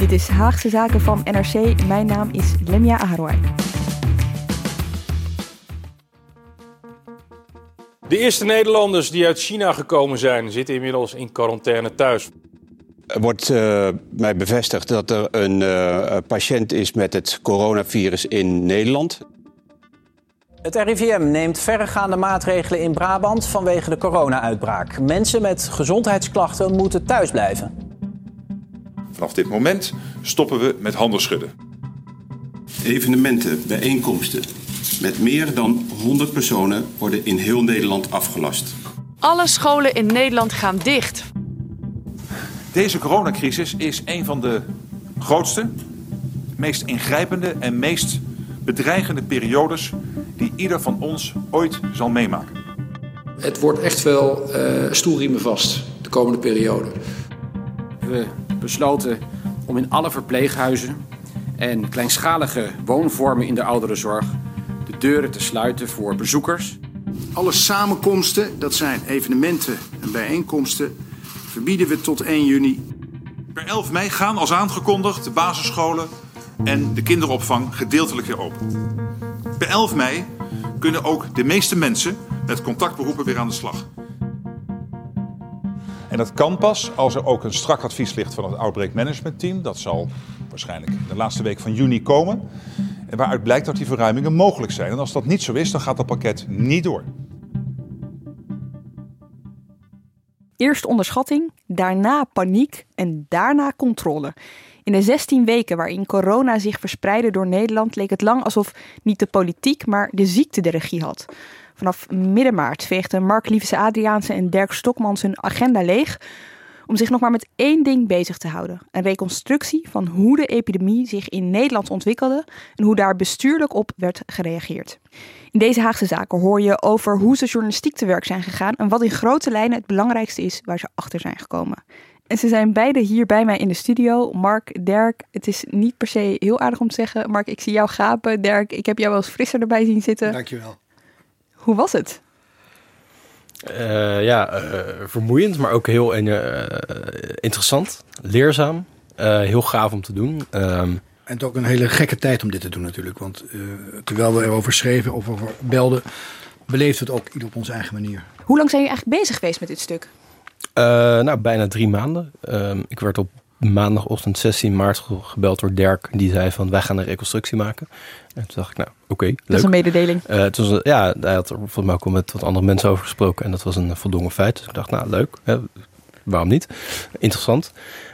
Dit is Haagse Zaken van NRC. Mijn naam is Lemia Aharwai. De eerste Nederlanders die uit China gekomen zijn, zitten inmiddels in quarantaine thuis. Er wordt uh, mij bevestigd dat er een uh, patiënt is met het coronavirus in Nederland. Het RIVM neemt verregaande maatregelen in Brabant vanwege de corona-uitbraak. Mensen met gezondheidsklachten moeten thuis blijven. Vanaf dit moment stoppen we met handen schudden. Evenementen, bijeenkomsten met meer dan 100 personen worden in heel Nederland afgelast. Alle scholen in Nederland gaan dicht. Deze coronacrisis is een van de grootste, meest ingrijpende en meest bedreigende periodes die ieder van ons ooit zal meemaken. Het wordt echt wel uh, stoelriemen vast de komende periode. We besloten om in alle verpleeghuizen en kleinschalige woonvormen in de ouderenzorg de deuren te sluiten voor bezoekers. Alle samenkomsten, dat zijn evenementen en bijeenkomsten, verbieden we tot 1 juni. Per 11 mei gaan als aangekondigd de basisscholen en de kinderopvang gedeeltelijk weer open. Per 11 mei kunnen ook de meeste mensen met contactberoepen weer aan de slag. En dat kan pas als er ook een strak advies ligt van het Outbreak Management Team. Dat zal waarschijnlijk de laatste week van juni komen. En waaruit blijkt dat die verruimingen mogelijk zijn. En als dat niet zo is, dan gaat dat pakket niet door. Eerst onderschatting, daarna paniek en daarna controle. In de 16 weken waarin corona zich verspreidde door Nederland leek het lang alsof niet de politiek, maar de ziekte de regie had. Vanaf midden maart veegden Mark Liefse Adriaanse en Dirk Stokmans hun agenda leeg om zich nog maar met één ding bezig te houden: een reconstructie van hoe de epidemie zich in Nederland ontwikkelde en hoe daar bestuurlijk op werd gereageerd. In deze Haagse zaken hoor je over hoe ze journalistiek te werk zijn gegaan en wat in grote lijnen het belangrijkste is waar ze achter zijn gekomen. En ze zijn beide hier bij mij in de studio. Mark, Dirk, het is niet per se heel aardig om te zeggen. Mark, ik zie jou gapen. Dirk, ik heb jou wel eens frisser erbij zien zitten. Dankjewel. Hoe was het? Uh, ja, uh, vermoeiend, maar ook heel uh, interessant, leerzaam, heel gaaf om te doen. Um, en het ook een hele gekke tijd om dit te doen natuurlijk. Want terwijl we erover schreven of over belden, beleefden we het ook ieder op onze eigen manier. Hoe lang zijn jullie eigenlijk bezig geweest met dit stuk? nou, bijna drie maanden. Um, ik werd op maandagochtend 16 maart gebeld door Dirk. Die zei van, wij gaan een reconstructie maken. En toen dacht ik, nou, oké, okay, Dat is een mededeling. Uh, het was, ja, hij had er volgens mij ook al met wat andere mensen over gesproken. En dat was een voldongen feit. Dus ik dacht, nou, leuk. Hè, waarom niet? Interessant.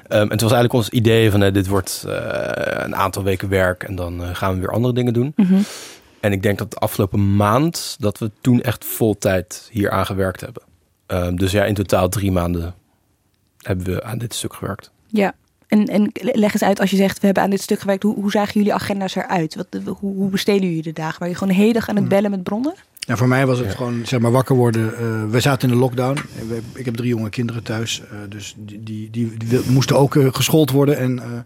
Um, en het was eigenlijk ons idee van, uh, dit wordt uh, een aantal weken werk. En dan gaan we weer andere dingen doen. Mhm. Mm -hmm. En ik denk dat de afgelopen maand, dat we toen echt vol tijd hier aan gewerkt hebben. Um, dus ja, in totaal drie maanden hebben we aan dit stuk gewerkt. Ja, en, en leg eens uit, als je zegt we hebben aan dit stuk gewerkt, hoe, hoe zagen jullie agenda's eruit? Wat, hoe, hoe besteden jullie de dagen? Waren je gewoon de hele dag aan het bellen met bronnen? Ja, voor mij was het ja. gewoon zeg maar wakker worden. Uh, we zaten in de lockdown. Ik heb drie jonge kinderen thuis. Uh, dus die, die, die, die, moesten ook uh, geschoold worden en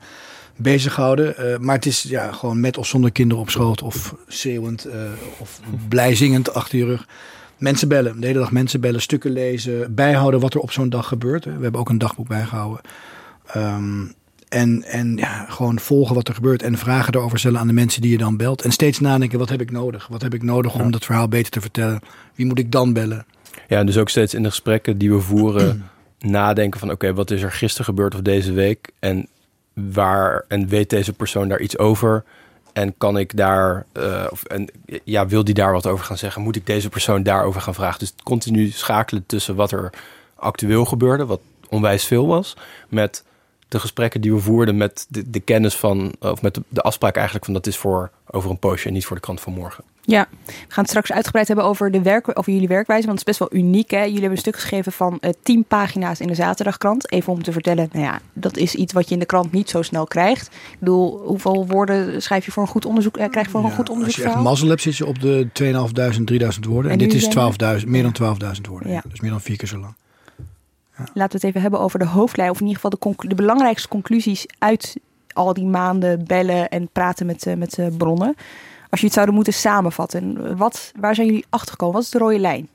bezig houden. maar het is ja, gewoon met of zonder kinderen op schoot. Of schreeuwend of blij zingend achter je rug. Mensen bellen. De hele dag mensen bellen, stukken lezen. Bijhouden wat er op zo'n dag gebeurt. We hebben ook een dagboek bijgehouden. Um, en, en ja, gewoon volgen wat er gebeurt en vragen erover stellen aan de mensen die je dan belt. En steeds nadenken, wat heb ik nodig? Wat heb ik nodig om dat verhaal beter te vertellen? Wie moet ik dan bellen? Ja, en dus ook steeds in de gesprekken die we voeren nadenken van... oké, okay, wat is er gisteren gebeurd of deze week? En waar en weet deze persoon daar iets over? En kan ik daar, uh, of, en, ja, wil die daar wat over gaan zeggen? Moet ik deze persoon daarover gaan vragen? Dus continu schakelen tussen wat er actueel gebeurde, wat onwijs veel was, met de gesprekken die we voerden met de, de kennis van, of met de, de, afspraak eigenlijk van dat is voor over een poosje en niet voor de krant van morgen. Ja, we gaan het straks uitgebreid hebben over, de werk, over jullie werkwijze, want het is best wel uniek. Hè? Jullie hebben een stuk geschreven van uh, tien pagina's in de zaterdagkrant. Even om te vertellen, nou ja, dat is iets wat je in de krant niet zo snel krijgt. Ik bedoel, hoeveel woorden schrijf je voor een goed onderzoek, eh, krijg je voor een goed onderzoek? Als je echt mazzel hebt, zit je op de 2.500, 3.000 woorden. En, en dit is 12.000, meer dan 12.000 woorden. Ja. Dus meer dan vier keer zo lang. Laten we het even hebben over de hoofdlijn, of in ieder geval de, de belangrijkste conclusies uit al die maanden bellen en praten met, uh, met uh, bronnen. Als je het zouden moeten samenvatten, wat, waar zijn jullie achter gekomen? Wat is de rode lijn?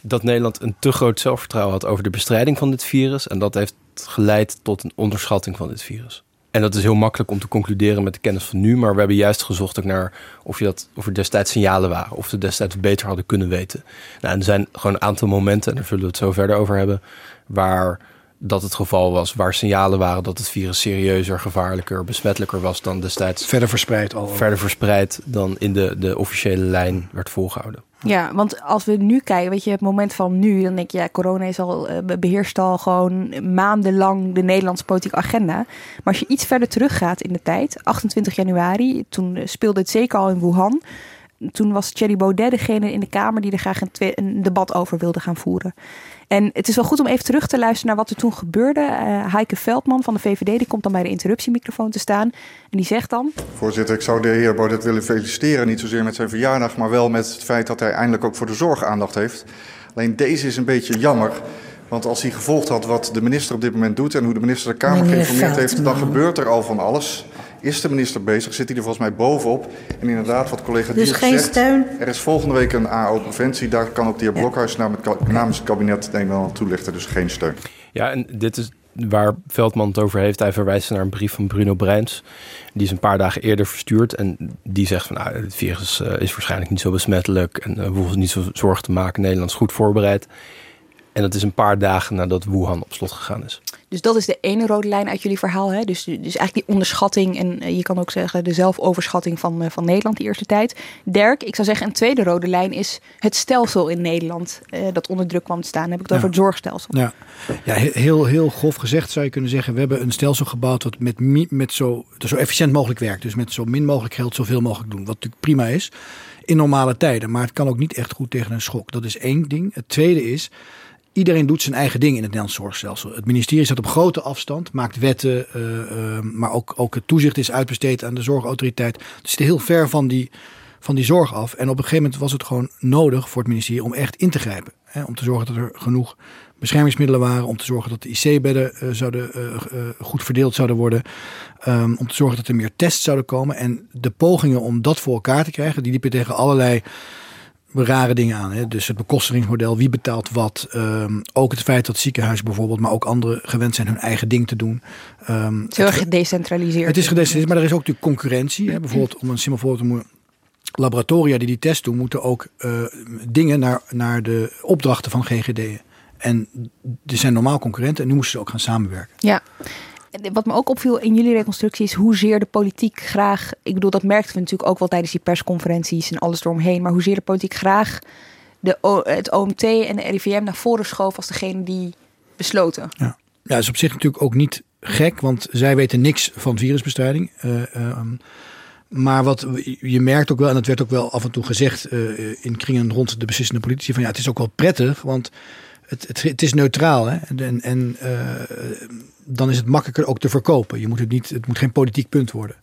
Dat Nederland een te groot zelfvertrouwen had over de bestrijding van dit virus. En dat heeft geleid tot een onderschatting van dit virus. En dat is heel makkelijk om te concluderen met de kennis van nu. Maar we hebben juist gezocht ook naar of, je dat, of er destijds signalen waren. Of we destijds beter hadden kunnen weten. Nou, en er zijn gewoon een aantal momenten, en daar zullen we het zo verder over hebben. Waar dat het geval was. Waar signalen waren dat het virus serieuzer, gevaarlijker, besmettelijker was dan destijds. Verder verspreid al. Verder verspreid dan in de, de officiële lijn werd volgehouden. Ja, want als we nu kijken, weet je, het moment van nu, dan denk je, ja, corona is al, uh, beheerst al gewoon maandenlang de Nederlandse politieke agenda. Maar als je iets verder teruggaat in de tijd, 28 januari, toen speelde het zeker al in Wuhan. Toen was Thierry Baudet degene in de Kamer die er graag een, een debat over wilde gaan voeren. En het is wel goed om even terug te luisteren naar wat er toen gebeurde. Uh, Heike Veldman van de VVD die komt dan bij de interruptiemicrofoon te staan. En die zegt dan... Voorzitter, ik zou de heer Baudet willen feliciteren. Niet zozeer met zijn verjaardag, maar wel met het feit dat hij eindelijk ook voor de zorg aandacht heeft. Alleen deze is een beetje jammer. Want als hij gevolgd had wat de minister op dit moment doet... en hoe de minister de Kamer geïnformeerd heeft... dan gebeurt er al van alles is de minister bezig, zit hij er volgens mij bovenop. En inderdaad, wat collega dus geen zegt, steun. er is volgende week een AO-preventie. Daar kan ook de heer Blokhuis namens het kabinet denk ik wel toelichten. Dus geen steun. Ja, en dit is waar Veldman het over heeft. Hij verwijst naar een brief van Bruno Breins. Die is een paar dagen eerder verstuurd. En die zegt van nou, het virus uh, is waarschijnlijk niet zo besmettelijk. En uh, we hoeven niet zo zorgen te maken. Nederland is goed voorbereid. En dat is een paar dagen nadat Wuhan op slot gegaan is. Dus dat is de ene rode lijn uit jullie verhaal. Hè? Dus, dus eigenlijk die onderschatting en uh, je kan ook zeggen de zelfoverschatting van, uh, van Nederland die eerste tijd. Dirk, ik zou zeggen een tweede rode lijn is het stelsel in Nederland uh, dat onder druk kwam te staan. Dan heb ik het ja. over het zorgstelsel. Ja, ja heel, heel grof gezegd zou je kunnen zeggen we hebben een stelsel gebouwd wat met, met zo, zo efficiënt mogelijk werkt. Dus met zo min mogelijk geld zoveel mogelijk doen. Wat natuurlijk prima is in normale tijden. Maar het kan ook niet echt goed tegen een schok. Dat is één ding. Het tweede is Iedereen doet zijn eigen ding in het Nederlands zorgstelsel. Het ministerie staat op grote afstand, maakt wetten, uh, uh, maar ook, ook het toezicht is uitbesteed aan de zorgautoriteit. Het zit heel ver van die, van die zorg af. En op een gegeven moment was het gewoon nodig voor het ministerie om echt in te grijpen. Hè, om te zorgen dat er genoeg beschermingsmiddelen waren. Om te zorgen dat de IC-bedden uh, zouden, goed verdeeld zouden worden. Um, om te zorgen dat er meer tests zouden komen. En de pogingen om dat voor elkaar te krijgen, die liepen tegen allerlei rare dingen aan. Hè? Dus het bekostigingsmodel, wie betaalt wat. Um, ook het feit dat ziekenhuizen bijvoorbeeld, maar ook anderen gewend zijn hun eigen ding te doen. Um, het is heel gedecentraliseerd. Het is gedecentraliseerd, maar er is ook natuurlijk concurrentie. Hè? Bijvoorbeeld, om een simpel voorbeeld te noemen. Laboratoria die die test doen, moeten ook uh, dingen naar, naar de opdrachten van GGD. En er zijn normaal concurrenten en nu moesten ze ook gaan samenwerken. Ja, wat me ook opviel in jullie reconstructie is hoezeer de politiek graag. Ik bedoel, dat merkten we natuurlijk ook wel tijdens die persconferenties en alles eromheen. Maar hoezeer de politiek graag de, het OMT en de RIVM naar voren schoof als degene die besloten. Ja, ja dat is op zich natuurlijk ook niet gek, want zij weten niks van virusbestrijding. Uh, uh, maar wat je merkt ook wel, en dat werd ook wel af en toe gezegd uh, in kringen rond de beslissende politici, van ja, het is ook wel prettig, want het, het, het is neutraal. Hè? En, en dan is het makkelijker ook te verkopen. Je moet het, niet, het moet geen politiek punt worden.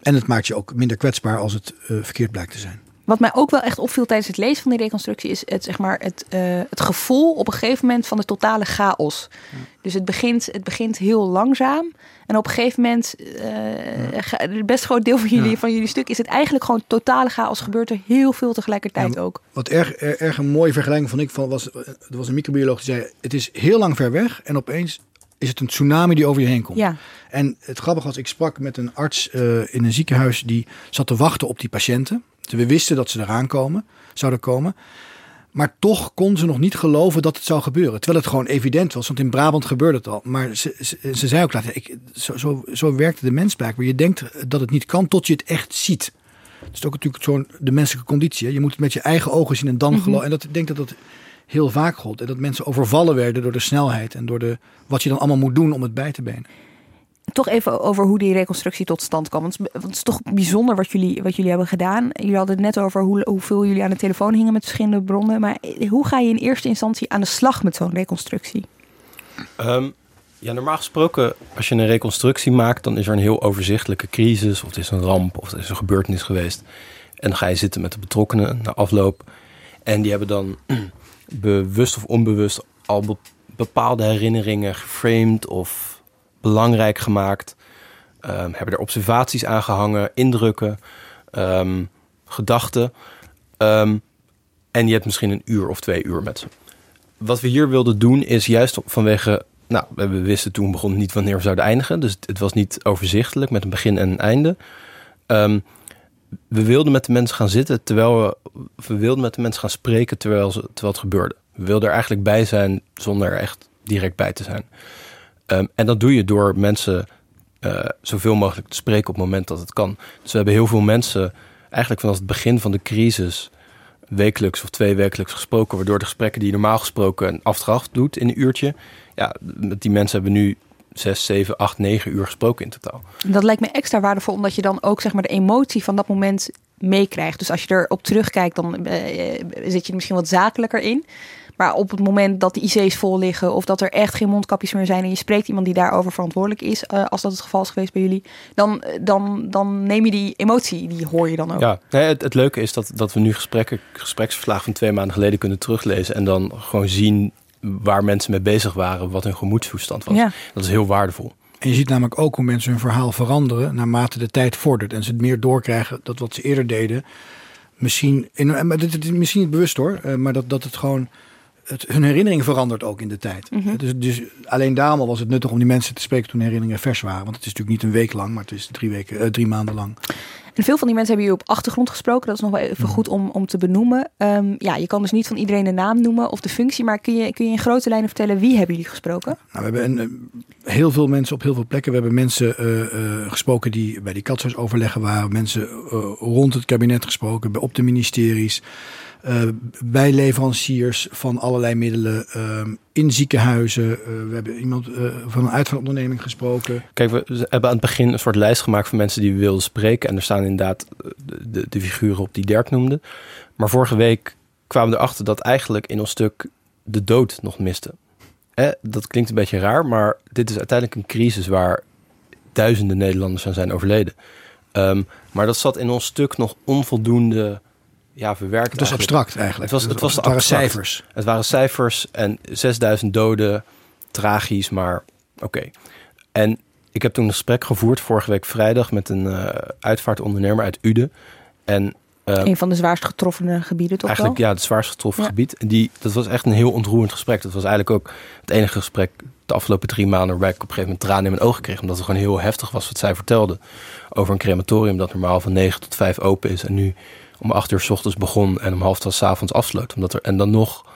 En het maakt je ook minder kwetsbaar als het uh, verkeerd blijkt te zijn. Wat mij ook wel echt opviel tijdens het lezen van die reconstructie is het, zeg maar, het, uh, het gevoel op een gegeven moment van de totale chaos. Ja. Dus het begint, het begint heel langzaam. En op een gegeven moment, uh, ja. het best groot deel van jullie, ja. van jullie stuk, is het eigenlijk gewoon totale chaos. Gebeurt er heel veel tegelijkertijd ook. Wat erg, erg een mooie vergelijking vond ik van was, er was een microbioloog die zei: Het is heel lang ver weg en opeens is het een tsunami die over je heen komt. Ja. En het grappige was, ik sprak met een arts uh, in een ziekenhuis die zat te wachten op die patiënten. We wisten dat ze eraan komen, zouden komen. Maar toch kon ze nog niet geloven dat het zou gebeuren. Terwijl het gewoon evident was, want in Brabant gebeurde het al. Maar ze, ze, ze zei ook later, ik, zo, zo, zo werkte de mens blijkbaar. Je denkt dat het niet kan tot je het echt ziet. Dat is ook natuurlijk zo'n de menselijke conditie. Hè? Je moet het met je eigen ogen zien en dan Mhm. geloven. En dat, ik denk dat dat heel vaak gold. En dat mensen overvallen werden door de snelheid en door de, wat je dan allemaal moet doen om het bij te benen. Toch even over hoe die reconstructie tot stand kwam. Want het is- toch bijzonder wat jullie, wat jullie hebben gedaan. Jullie hadden het net over hoe, hoeveel jullie aan de telefoon hingen met verschillende bronnen. Maar hoe ga je in eerste instantie aan de slag met zo'n reconstructie? Ehm, ja, normaal gesproken, als je een reconstructie maakt, dan is er een heel overzichtelijke crisis, of het is een ramp, of het is een gebeurtenis geweest. En dan ga je zitten met de betrokkenen na afloop. En die hebben dan bewust of onbewust al be- bepaalde herinneringen geframed of belangrijk gemaakt. Ehm, hebben er observaties aan gehangen, indrukken, ehm, gedachten. Ehm, en je hebt misschien een uur of twee uur met ze wat we hier wilden doen is juist vanwege. Nou, we wisten toen begon niet wanneer we zouden eindigen. Dus het was niet overzichtelijk met een begin en een einde. We wilden met de mensen gaan zitten terwijl we. We wilden met de mensen gaan spreken terwijl, ze, terwijl het gebeurde. We wilden er eigenlijk bij zijn zonder er echt direct bij te zijn. Ehm, en dat doe je door mensen eh, zoveel mogelijk te spreken op het moment dat het kan. Dus we hebben heel veel mensen, eigenlijk vanaf het begin van de crisis, wekelijks of twee wekelijks gesproken, waardoor de gesprekken die je normaal gesproken een afdracht doet in een uurtje, ja, met die mensen hebben nu zes, zeven, acht, negen uur gesproken in totaal. Dat lijkt me extra waardevol, omdat je dan ook zeg maar, de emotie van dat moment meekrijgt. Dus als je erop terugkijkt, dan eh, zit je er misschien wat zakelijker in. Maar op het moment dat de IC's vol liggen of dat er echt geen mondkapjes meer zijn en je spreekt iemand die daarover verantwoordelijk is, eh, als dat het geval is geweest bij jullie, dan, dan, dan neem je die emotie, die hoor je dan ook. Ja, het, het leuke is dat, dat we nu gesprekken, gespreksverslagen van twee maanden geleden kunnen teruglezen en dan gewoon zien waar mensen mee bezig waren, wat hun gemoedstoestand was. Ja. Dat is heel waardevol. En je ziet namelijk ook hoe mensen hun verhaal veranderen naarmate de tijd vordert. En ze het meer doorkrijgen dat wat ze eerder deden. Misschien, in, maar dit is misschien niet bewust hoor, eh, maar dat, dat het gewoon. Het, hun herinnering verandert ook in de tijd. Mhm. dus, dus alleen daarom was het nuttig om die mensen te spreken toen de herinneringen vers waren. Want het is natuurlijk niet een week lang, maar het is drie, weken, eh, drie maanden lang. En veel van die mensen hebben jullie op achtergrond gesproken. Dat is nog wel even goed om, om te benoemen. Ehm, ja, je kan dus niet van iedereen de naam noemen of de functie. Maar kun je, kun je in grote lijnen vertellen wie hebben jullie gesproken? Nou, we hebben een, eh, heel veel mensen op heel veel plekken. We hebben mensen eh, gesproken die bij die katshuisoverleggen waren. Mensen rond het kabinet gesproken, bij- op de ministeries. Eh, bij leveranciers van allerlei middelen. eh, in ziekenhuizen. Eh, we hebben iemand eh, van een uitvaartonderneming gesproken. Kijk, we hebben aan het begin een soort lijst gemaakt van mensen die we wilden spreken. En er staan inderdaad eh, de, de, figuren op die Dirk noemde. Maar vorige week kwamen we erachter dat eigenlijk in ons stuk de dood nog miste. Eh, dat klinkt een beetje raar, maar dit is uiteindelijk een crisis waar duizenden Nederlanders aan zijn overleden. Ehm, maar dat zat in ons stuk nog onvoldoende ja, verwerkt. Het was eigenlijk. abstract eigenlijk. Het was, het was Het waren abstract. cijfers. Het waren cijfers en 6000 doden. Tragisch, maar oké. En ik heb toen een gesprek gevoerd vorige week vrijdag met een eh, uitvaartondernemer uit Uden. En eh, een van de zwaarst getroffen gebieden toch eigenlijk wel? ja, het zwaarst getroffen Ja. gebied. En die, dat was echt een heel ontroerend gesprek. Dat was eigenlijk ook het enige gesprek de afgelopen drie maanden waarbij ik op een gegeven moment tranen in mijn ogen kreeg. Omdat het gewoon heel heftig was wat zij vertelde. Over een crematorium dat normaal van 9 tot 5 open is. En nu om 8 uur s ochtends begon en om half twaalf 's avonds afsloot. Omdat er, en dan nog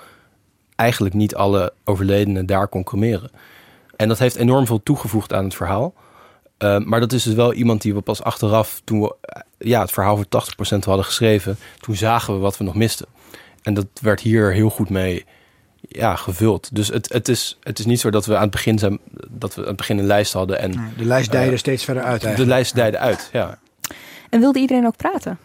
eigenlijk niet alle overledenen daar kon cremeren. En dat heeft enorm veel toegevoegd aan het verhaal. Uh, maar dat is dus wel iemand die we pas achteraf, toen we uh, ja, het verhaal voor 80% hadden geschreven, toen zagen we wat we nog misten. En dat werd hier heel goed mee ja, gevuld. Dus het, het, is, het is niet zo dat we aan het begin zijn, dat we aan het begin een lijst hadden. En, De lijst dijde uh, steeds verder uit eigenlijk. De lijst dijde uit, ja. En wilde iedereen ook praten?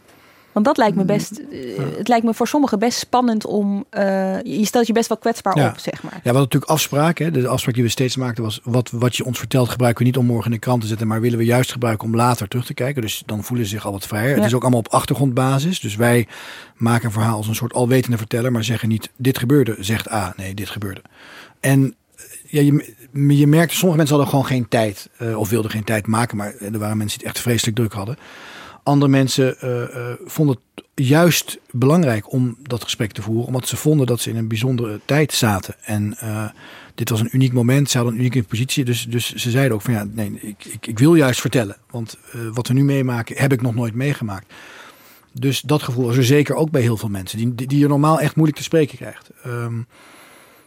Want dat lijkt me best. Uh, het lijkt me voor sommigen best spannend om. Uh, je stelt je best wel kwetsbaar ja. op, zeg maar. Ja, we hadden natuurlijk afspraken. De afspraak die we steeds maakten was: wat, wat je ons vertelt, gebruiken we niet om morgen in de krant te zetten, maar willen we juist gebruiken om later terug te kijken. Dus dan voelen ze zich al wat vrijer. Ja. Het is ook allemaal op achtergrondbasis. Dus wij maken een verhaal als een soort alwetende verteller, maar zeggen niet: dit gebeurde, zegt A. Nee, dit gebeurde. En ja, je, je merkte, sommige mensen hadden gewoon geen tijd uh, of wilden geen tijd maken, maar er waren mensen die het echt vreselijk druk hadden. Andere mensen uh, uh, vonden het juist belangrijk om dat gesprek te voeren, omdat ze vonden dat ze in een bijzondere tijd zaten. En uh, dit was een uniek moment, ze hadden een unieke positie, dus, dus ze zeiden ook van ja, nee, ik, ik, ik wil juist vertellen, want wat we nu meemaken heb ik nog nooit meegemaakt. Dus dat gevoel was er zeker ook bij heel veel mensen, die, die, die je normaal echt moeilijk te spreken krijgt. Ehm,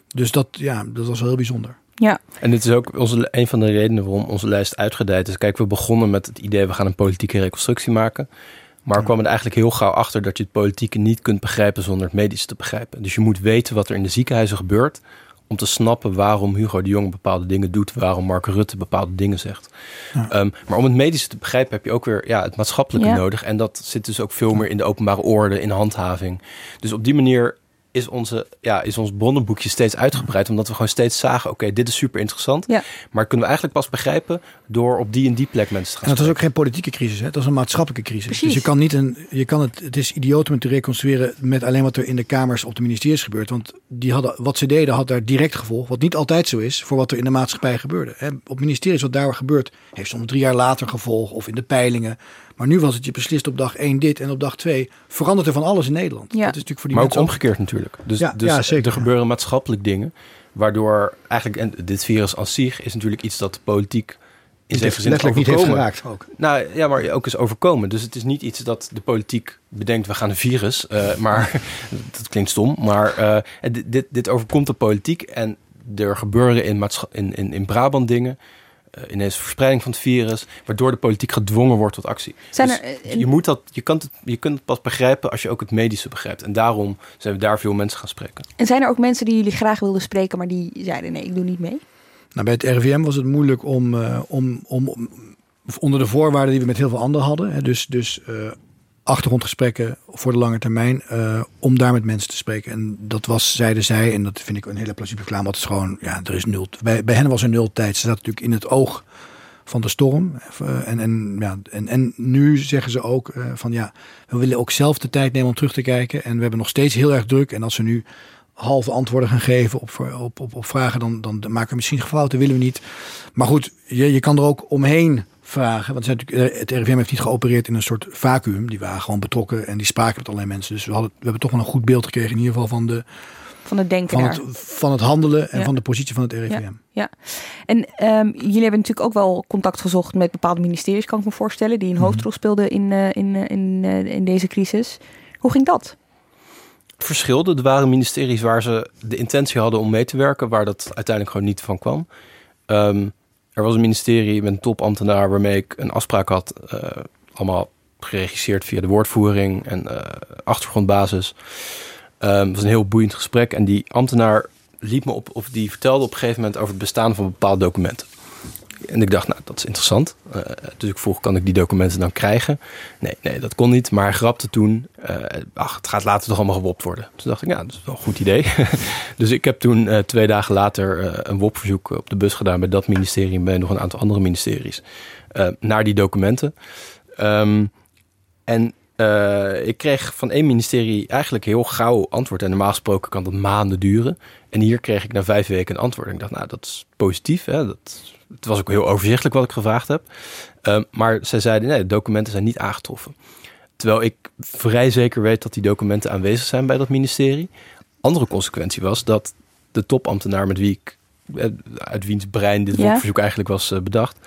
dus dat, ja, dat was wel heel bijzonder. Ja. En dit is ook onze, een van de redenen waarom onze lijst uitgedijd is. Kijk, we begonnen met het idee, we gaan een politieke reconstructie maken. Maar we kwamen er eigenlijk heel gauw achter dat je het politieke niet kunt begrijpen zonder het medische te begrijpen. Dus je moet weten wat er in de ziekenhuizen gebeurt om te snappen waarom Hugo de Jong bepaalde dingen doet, waarom Mark Rutte bepaalde dingen zegt. Ehm, maar om het medische te begrijpen heb je ook weer ja, het maatschappelijke Ja. nodig. En dat zit dus ook veel meer in de openbare orde, in handhaving. Dus op die manier is, onze, ja, is ons bronnenboekje steeds uitgebreid, omdat we gewoon steeds zagen, oké, dit is super interessant. Ja. Maar kunnen we eigenlijk pas begrijpen door op die en die plek mensen te gaan En dat was ook geen politieke crisis, hè? dat was een maatschappelijke crisis. Precies. Dus je kan niet een, je kan het, het is idioot om het te reconstrueren met alleen wat er in de kamers op de ministeries gebeurt. Want die hadden, wat ze deden had daar direct gevolg, wat niet altijd zo is voor wat er in de maatschappij gebeurde. Hè? Op ministeries wat daar gebeurt, heeft soms drie jaar later gevolg of in de peilingen. Maar nu was het je beslist op dag 1 dit en op dag 2 verandert er van alles in Nederland. Ja. Dat is natuurlijk voor die maar ook mensen omgekeerd natuurlijk. Dus, Ja, dus ja, zeker, er ja. gebeuren maatschappelijk dingen, waardoor eigenlijk, en dit virus als zich is natuurlijk iets dat de politiek in zin letterlijk niet heeft overkomen. geraakt ook. Nou ja, maar ook is overkomen. Dus het is niet iets dat de politiek bedenkt, we gaan een virus. eh, maar dat klinkt stom. Maar eh, dit, dit, dit overkomt de politiek en er gebeuren in, in, in, in Brabant dingen. Eh, ineens verspreiding van het virus, waardoor de politiek gedwongen wordt tot actie. Zijn Dus er, eh, je, moet dat, je, kan het, je kunt het pas begrijpen als je ook het medische begrijpt. En daarom zijn we daar veel mensen gaan spreken. En zijn er ook mensen die jullie graag wilden spreken, maar die zeiden nee, ik doe niet mee? Nou, bij het RIVM was het moeilijk om, eh, om, om, om- onder de voorwaarden die we met heel veel anderen hadden. Hè, dus dus eh, achtergrondgesprekken voor de lange termijn. eh, om daar met mensen te spreken. En dat was, zeiden zij, en dat vind ik een hele plausibele reclame. Want het is gewoon, ja, er is nul. Bij, bij hen was er nul tijd. Ze zaten natuurlijk in het oog van de storm. Eh, En, en, ja, en, en nu zeggen ze ook eh, van ja, we willen ook zelf de tijd nemen om terug te kijken. En we hebben nog steeds heel erg druk. En als we nu halve antwoorden gaan geven op, op, op, op vragen, dan, dan maken we misschien fouten, willen we niet. Maar goed, je, je kan er ook omheen vragen. Want zijn natuurlijk, eh, het RIVM heeft niet geopereerd in een soort vacuüm. Die waren gewoon betrokken en die spraken met allerlei mensen. Dus we, hadden, we hebben toch wel een goed beeld gekregen in ieder geval van, de, Van het denken van, het, van het handelen en Ja. van de positie van het RIVM. Ja, ja. En ehm, jullie hebben natuurlijk ook wel contact gezocht met bepaalde ministeries, kan ik me voorstellen, die een Mhm. hoofdrol speelden in, eh, in, eh, in, eh, in deze crisis. Hoe ging dat? Het verschilde. Er waren ministeries waar ze de intentie hadden om mee te werken, waar dat uiteindelijk gewoon niet van kwam. Ehm, er was een ministerie met een topambtenaar waarmee ik een afspraak had, eh, allemaal geregisseerd via de woordvoering en eh, achtergrondbasis. Ehm, het was een heel boeiend gesprek en die ambtenaar liep me op, of die vertelde op een gegeven moment over het bestaan van bepaalde documenten. En ik dacht, nou, dat is interessant. Eh, dus ik vroeg, kan ik die documenten dan krijgen? Nee, nee, dat kon niet. Maar grapte toen, eh, ach, het gaat later toch allemaal gewopt worden. Toen dacht ik, ja, dat is wel een goed idee. dus ik heb toen eh, twee dagen later een WOP-verzoek op de bus gedaan... bij dat ministerie en bij nog een aantal andere ministeries... naar die documenten. Ehm, en ik kreeg van één ministerie eigenlijk heel gauw antwoord. En normaal gesproken kan dat maanden duren. En hier kreeg ik na vijf weken een antwoord. En ik dacht, nou, dat is positief. Hè? Dat, het was ook heel overzichtelijk wat ik gevraagd heb. Ehm, maar zij zeiden, nee, de documenten zijn niet aangetroffen. Terwijl ik vrij zeker weet dat die documenten aanwezig zijn bij dat ministerie. Andere consequentie was dat de topambtenaar met wie ik, eh, uit wiens brein dit Ja. verzoek eigenlijk was eh, bedacht,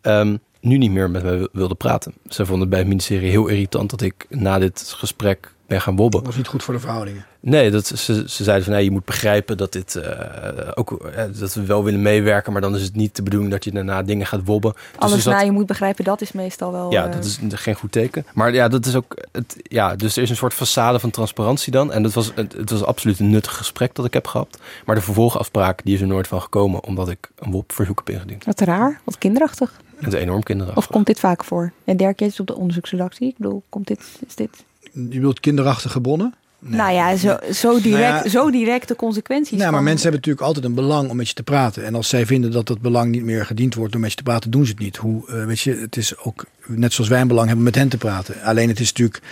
ehm, nu niet meer met mij wil- wilde praten. Ze vonden het bij het ministerie heel irritant dat ik na dit gesprek ben gaan wobben. Dat was niet goed voor de verhoudingen. Nee, dat, ze, ze zeiden van nee, je moet begrijpen dat dit eh, ook eh, dat we wel willen meewerken, maar dan is het niet de bedoeling dat je daarna dingen gaat wobben. Dus Alles zat- na je moet begrijpen, dat is meestal wel... ja, eh, dat is geen goed teken. Maar ja, dat is ook. Het, ja, dus er is een soort façade van transparantie dan. En dat was, het, het was absoluut een nuttig gesprek dat ik heb gehad. Maar de vervolgafspraak die is er nooit van gekomen, omdat ik een WOP-verzoek heb ingediend. Wat raar, wat kinderachtig. Het is enorm kinderachtig. Of komt dit vaak voor? En Dirk, jij zit op de onderzoeksredactie. Ik bedoel, komt dit, is dit... Je bedoelt kinderachtige bronnen? Nou ja, zo, zo, direct, Nou ja- zo direct de consequenties. Nou, maar mensen hebben natuurlijk altijd een belang om met je te praten. En als zij vinden dat dat belang niet meer gediend wordt door met je te praten, doen ze het niet. Hoe, eh, weet je, het is ook net zoals wij een belang hebben met hen te praten. Alleen het is natuurlijk.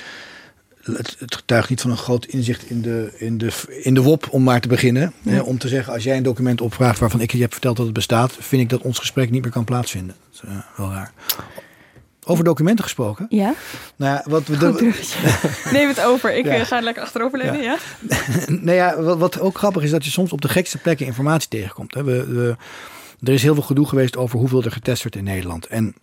Het, het getuigt niet van een groot inzicht in de, in de, in de WOP, om maar te beginnen. Ja. Hè, om te zeggen, als jij een document opvraagt waarvan ik je heb verteld dat het bestaat, vind ik dat ons gesprek niet meer kan plaatsvinden. Dat is eh, wel raar. Over documenten gesproken. Ja? Nou ja, wat we Goed bruggetje. Neem het over. Ik Ja. eh, ga er lekker achteroverleunen, ja? nou ja, wat, wat ook grappig is, dat je soms op de gekste plekken informatie tegenkomt. Hè. We, we- er is heel veel gedoe geweest over hoeveel er getest werd in Nederland. En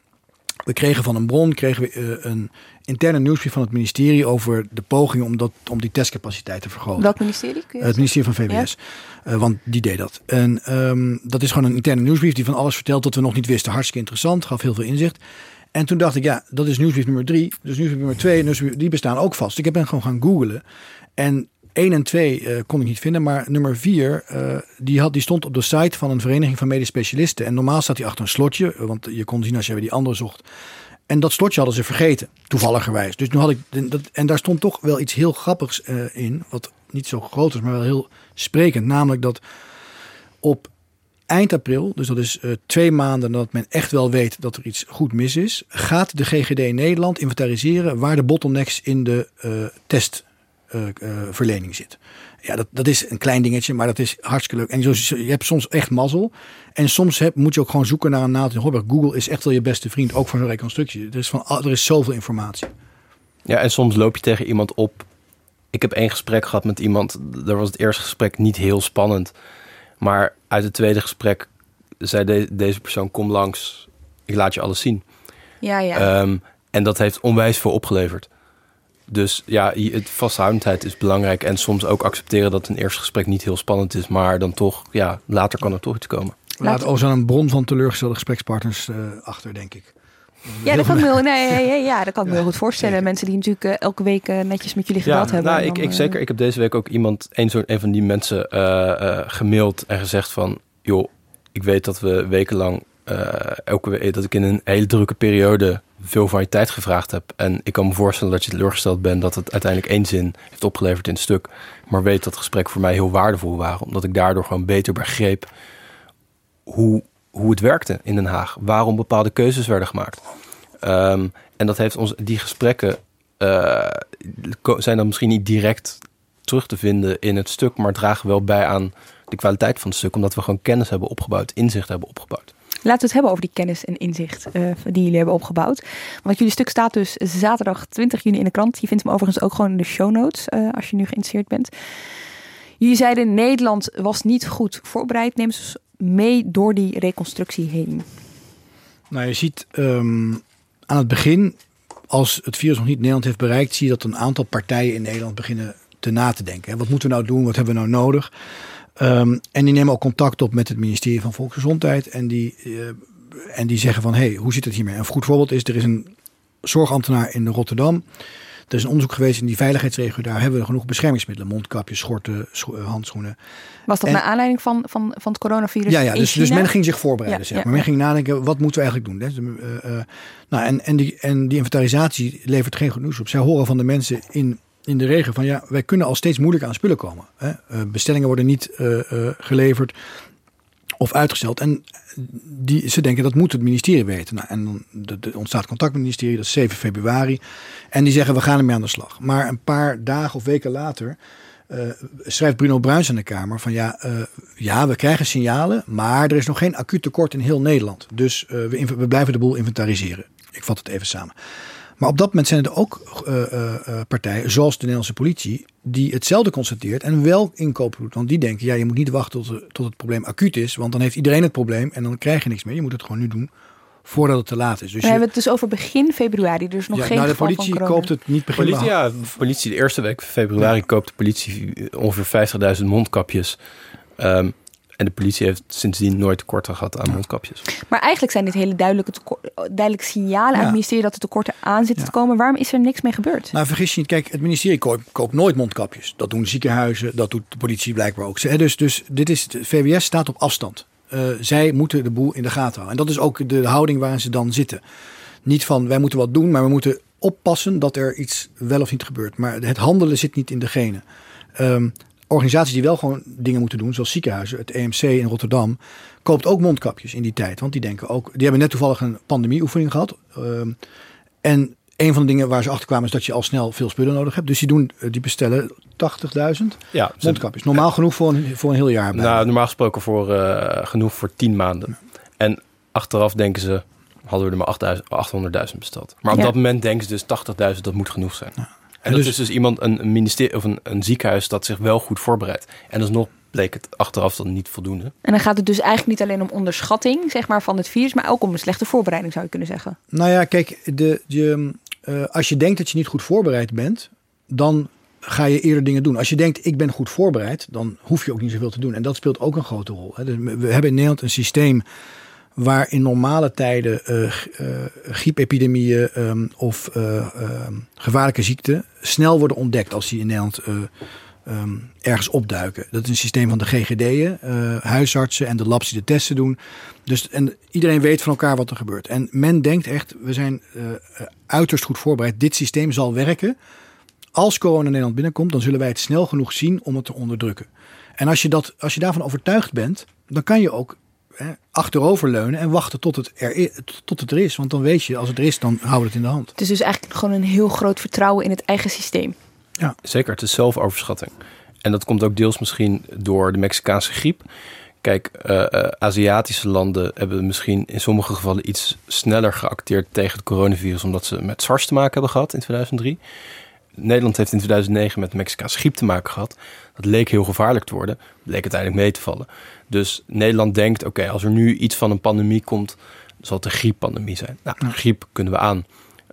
We kregen van een bron kregen we, eh, een interne nieuwsbrief van het ministerie over de pogingen om, dat, om die testcapaciteit te vergroten. Welk ministerie? Kun je Het ministerie van VWS. Eh, want die deed dat. En ehm, dat is gewoon een interne nieuwsbrief die van alles vertelt dat we nog niet wisten. Hartstikke interessant, gaf heel veel inzicht. En toen dacht ik, ja, dat is nieuwsbrief nummer drie. Dus nieuwsbrief nummer twee nieuwsbrief, die bestaan ook vast. Ik ben gewoon gaan googlen. En 1 en 2 eh, kon ik niet vinden, maar nummer 4 eh, die, had, die stond op de site van een vereniging van medisch specialisten. En normaal staat die achter een slotje, want je kon zien als je die andere zocht. En dat slotje hadden ze vergeten, toevalligerwijs. Dus nu had ik, dat, en daar stond toch wel iets heel grappigs eh, in, wat niet zo groot is, maar wel heel sprekend. Namelijk dat op eind april, dus dat is uh, twee maanden nadat men echt wel weet dat er iets goed mis is, gaat de GGD in Nederland inventariseren waar de bottlenecks in de uh, testverlening zit. Ja, dat, dat is een klein dingetje, maar dat is hartstikke leuk. En zo, je hebt soms echt mazzel. En soms heb, moet je ook gewoon zoeken naar een naald in Hobberg. Google is echt wel je beste vriend, ook voor een reconstructie. Er is, van, er is zoveel informatie. Ja, en soms loop je tegen iemand op. Ik heb één gesprek gehad met iemand. Daar was het eerste gesprek niet heel spannend. Maar uit het tweede gesprek zei de, deze persoon: Kom langs, ik laat je alles zien. Ja, ja. Um, en dat heeft onwijs veel opgeleverd. Dus ja, het vasthoudendheid is belangrijk. En soms ook accepteren dat een eerste gesprek niet heel spannend is. Maar dan toch, ja, later kan er toch iets komen. Laat ook zo'n bron van teleurgestelde gesprekspartners uh, achter, denk ik. Ja, dat kan ik me, heel, nee, ja, dat kan ik me heel goed voorstellen. Mensen die natuurlijk uh, elke week uh, netjes met jullie gebeld ja, hebben. Nou, ik, ik, zeker. Ik heb deze week ook iemand, een, zo, een van die mensen, gemaild en gezegd van... joh, ik weet dat we wekenlang, elke week, dat ik in een hele drukke periode veel van je tijd gevraagd heb. En ik kan me voorstellen dat je teleurgesteld bent dat het uiteindelijk één zin heeft opgeleverd in het stuk. Maar weet dat het gesprek voor mij heel waardevol waren. Omdat ik daardoor gewoon beter begreep hoe, hoe het werkte in Den Haag. Waarom bepaalde keuzes werden gemaakt. Um, en dat heeft ons, die gesprekken uh, zijn dan misschien niet direct terug te vinden in het stuk, maar dragen wel bij aan de kwaliteit van het stuk, omdat we gewoon kennis hebben opgebouwd, inzicht hebben opgebouwd. Laten we het hebben over die kennis en inzicht uh, die jullie hebben opgebouwd. Want jullie stuk staat dus zaterdag 20 juni in de krant. Je vindt hem overigens ook gewoon in de show notes uh, als je nu geïnteresseerd bent. Jullie zeiden Nederland was niet goed voorbereid. Neem ze mee door die reconstructie heen. Nou, je ziet um, aan het begin, als het virus nog niet Nederland heeft bereikt, zie je dat een aantal partijen in Nederland beginnen te na te denken. Wat moeten we nou doen? Wat hebben we nou nodig? Um, en die nemen ook contact op met het ministerie van Volksgezondheid. En die, uh, en die zeggen van, hé, hey, hoe zit het hiermee? Een goed voorbeeld is, er is een zorgambtenaar in Rotterdam. Er is een onderzoek geweest in die veiligheidsregio. Daar hebben we genoeg beschermingsmiddelen. Mondkapjes, schorten, scho handschoenen. Was dat en, naar aanleiding van, van, van het coronavirus Ja, ja dus, dus men ging zich voorbereiden. Ja, zeg. ja, maar men ging nadenken, wat moeten we eigenlijk doen? Hè? Uh, uh, nou, en, en, die, en die inventarisatie levert geen goed nieuws op. Zij horen van de mensen in in de regio van ja, wij kunnen al steeds moeilijker aan spullen komen. Hè? Bestellingen worden niet uh, uh, geleverd of uitgesteld. En die, ze denken dat moet het ministerie weten. Nou, en dan ontstaat contact met het ministerie, dat is 7 februari. En die zeggen we gaan ermee aan de slag. Maar een paar dagen of weken later schrijft Bruno Bruins aan de Kamer van ja, ja, we krijgen signalen, maar er is nog geen acuut tekort in heel Nederland. Dus we, we blijven de boel inventariseren. Ik vat het even samen. Maar op dat moment zijn er ook uh, uh, partijen, zoals de Nederlandse politie, die hetzelfde constateert en wel inkopen doet. Want die denken, ja, je moet niet wachten tot, tot het probleem acuut is, want dan heeft iedereen het probleem en dan krijg je niks meer. Je moet het gewoon nu doen voordat het te laat is. Dus we je, hebben het dus over begin februari, dus nog ja, geen nou, de politie van koopt het niet begin politie, ja, de politie de eerste week februari ja. koopt de politie ongeveer 50.000 mondkapjes. Um, en de politie heeft sindsdien nooit tekorten gehad aan mondkapjes. Maar eigenlijk zijn dit hele duidelijke, duidelijke signalen ja. aan het ministerie dat er tekorten aan zitten ja. te komen. Waarom is er niks mee gebeurd? Nou, vergis je niet. Kijk, het ministerie koopt, koopt nooit mondkapjes. Dat doen ziekenhuizen, dat doet de politie blijkbaar ook. Dus, dus dit is, de VWS staat op afstand. Uh, zij moeten de boel in de gaten houden. En dat is ook de houding waarin ze dan zitten. Niet van wij moeten wat doen, maar we moeten oppassen dat er iets wel of niet gebeurt. Maar het handelen zit niet in de genen. Um, organisaties die wel gewoon dingen moeten doen, zoals ziekenhuizen, het EMC in Rotterdam, koopt ook mondkapjes in die tijd. Want die denken ook, die hebben net toevallig een pandemieoefening gehad. Um, en een van de dingen waar ze achter kwamen is dat je al snel veel spullen nodig hebt. Dus die, doen, die bestellen 80.000 ja, mondkapjes. Normaal ja. genoeg voor een, voor een heel jaar. Bij. Nou, normaal gesproken voor, uh, genoeg voor 10 maanden. Ja. En achteraf denken ze, hadden we er maar 800.000 besteld. Maar op Ja. dat moment denken ze dus 80.000, dat moet genoeg zijn. En dat is dus iemand, een, een ministerie of een, een ziekenhuis dat zich wel goed voorbereidt. En alsnog bleek het achteraf dan niet voldoende. En dan gaat het dus eigenlijk niet alleen om onderschatting zeg maar, van het virus, maar ook om een slechte voorbereiding, zou je kunnen zeggen. Nou ja, kijk, de, je, eh, als je denkt dat je niet goed voorbereid bent, dan ga je eerder dingen doen. Als je denkt, ik ben goed voorbereid, dan hoef je ook niet zoveel te doen. En dat speelt ook een grote rol. Hè. Dus we hebben in Nederland een systeem waar in normale tijden uh, uh, griepepidemieën um, of uh, gevaarlijke ziekten snel worden ontdekt als die in Nederland um, ergens opduiken. Dat is een systeem van de GGD'en, huisartsen en de labs die de testen doen. Dus en iedereen weet van elkaar wat er gebeurt. En men denkt echt, we zijn uiterst goed voorbereid. Dit systeem zal werken. Als corona in Nederland binnenkomt, dan zullen wij het snel genoeg zien om het te onderdrukken. En als je, dat, als je daarvan overtuigd bent, dan kan je ook hè, achteroverleunen en wachten tot het, er, tot het er is. Want dan weet je, als het er is, dan houden we het in de hand. Het is dus eigenlijk gewoon een heel groot vertrouwen in het eigen systeem. Ja. Zeker, het is zelfoverschatting. En dat komt ook deels misschien door de Mexicaanse griep. Kijk, uh, uh, Aziatische landen hebben misschien in sommige gevallen iets sneller geacteerd tegen het coronavirus, omdat ze met SARS te maken hebben gehad in 2003. Nederland heeft in 2009 met de Mexicaanse griep te maken gehad. Dat leek heel gevaarlijk te worden, bleek uiteindelijk mee te vallen. Dus Nederland denkt, oké, als er nu iets van een pandemie komt, zal het een grieppandemie zijn. Nou, griep kunnen we aan.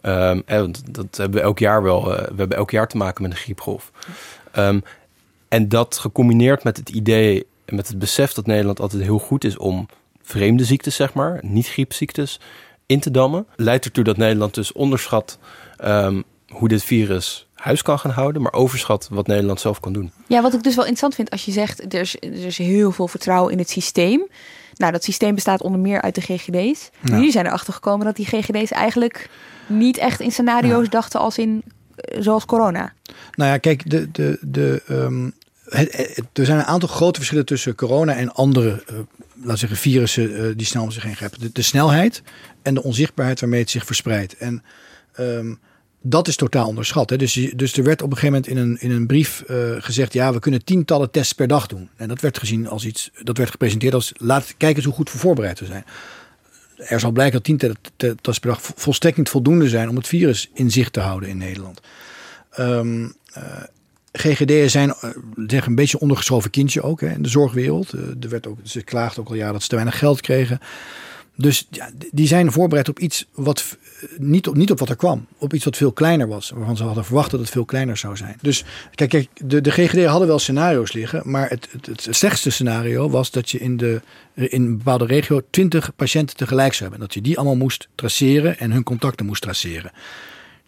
Um, dat hebben we elk jaar wel. Uh, we hebben elk jaar te maken met een griepgolf. Um, en dat gecombineerd met het idee, met het besef dat Nederland altijd heel goed is om vreemde ziektes, zeg maar, niet griepziektes, in te dammen, leidt ertoe dat Nederland dus onderschat um, hoe dit virus huis kan gaan houden, maar overschat wat Nederland zelf kan doen. Ja, wat ik dus wel interessant vind als je zegt er is, er is heel veel vertrouwen in het systeem. Nou, dat systeem bestaat onder meer uit de GGD's. Ja. Jullie zijn erachter gekomen dat die GGD's eigenlijk niet echt in scenario's ja. dachten als in zoals corona. Nou ja, kijk, de, de, de, um, het, het, er zijn een aantal grote verschillen tussen corona en andere, uh, laten zeggen, virussen uh, die snel om zich heen grijpen. De, de, snelheid en de onzichtbaarheid waarmee het zich verspreidt. En um, dat is totaal onderschat. Hè. Dus, dus er werd op een gegeven moment in een, in een brief uh, gezegd: ja, we kunnen tientallen tests per dag doen. En dat werd gezien als iets, dat werd gepresenteerd als: laat kijken eens hoe goed we voorbereid we zijn. Er zal blijken dat tientallen tests per dag volstrekt niet voldoende zijn om het virus in zicht te houden in Nederland. Um, uh, GGD'en zijn uh, een beetje ondergeschoven kindje ook hè, in de zorgwereld. Er werd ook, ze klaagden ook al jaren dat ze te weinig geld kregen. Dus ja, die zijn voorbereid op iets wat niet op, niet op wat er kwam. Op iets wat veel kleiner was. Waarvan ze hadden verwacht dat het veel kleiner zou zijn. Dus kijk, kijk de, de GGD hadden wel scenario's liggen. Maar het, het, het slechtste scenario was dat je in, de, in een bepaalde regio 20 patiënten tegelijk zou hebben. Dat je die allemaal moest traceren en hun contacten moest traceren.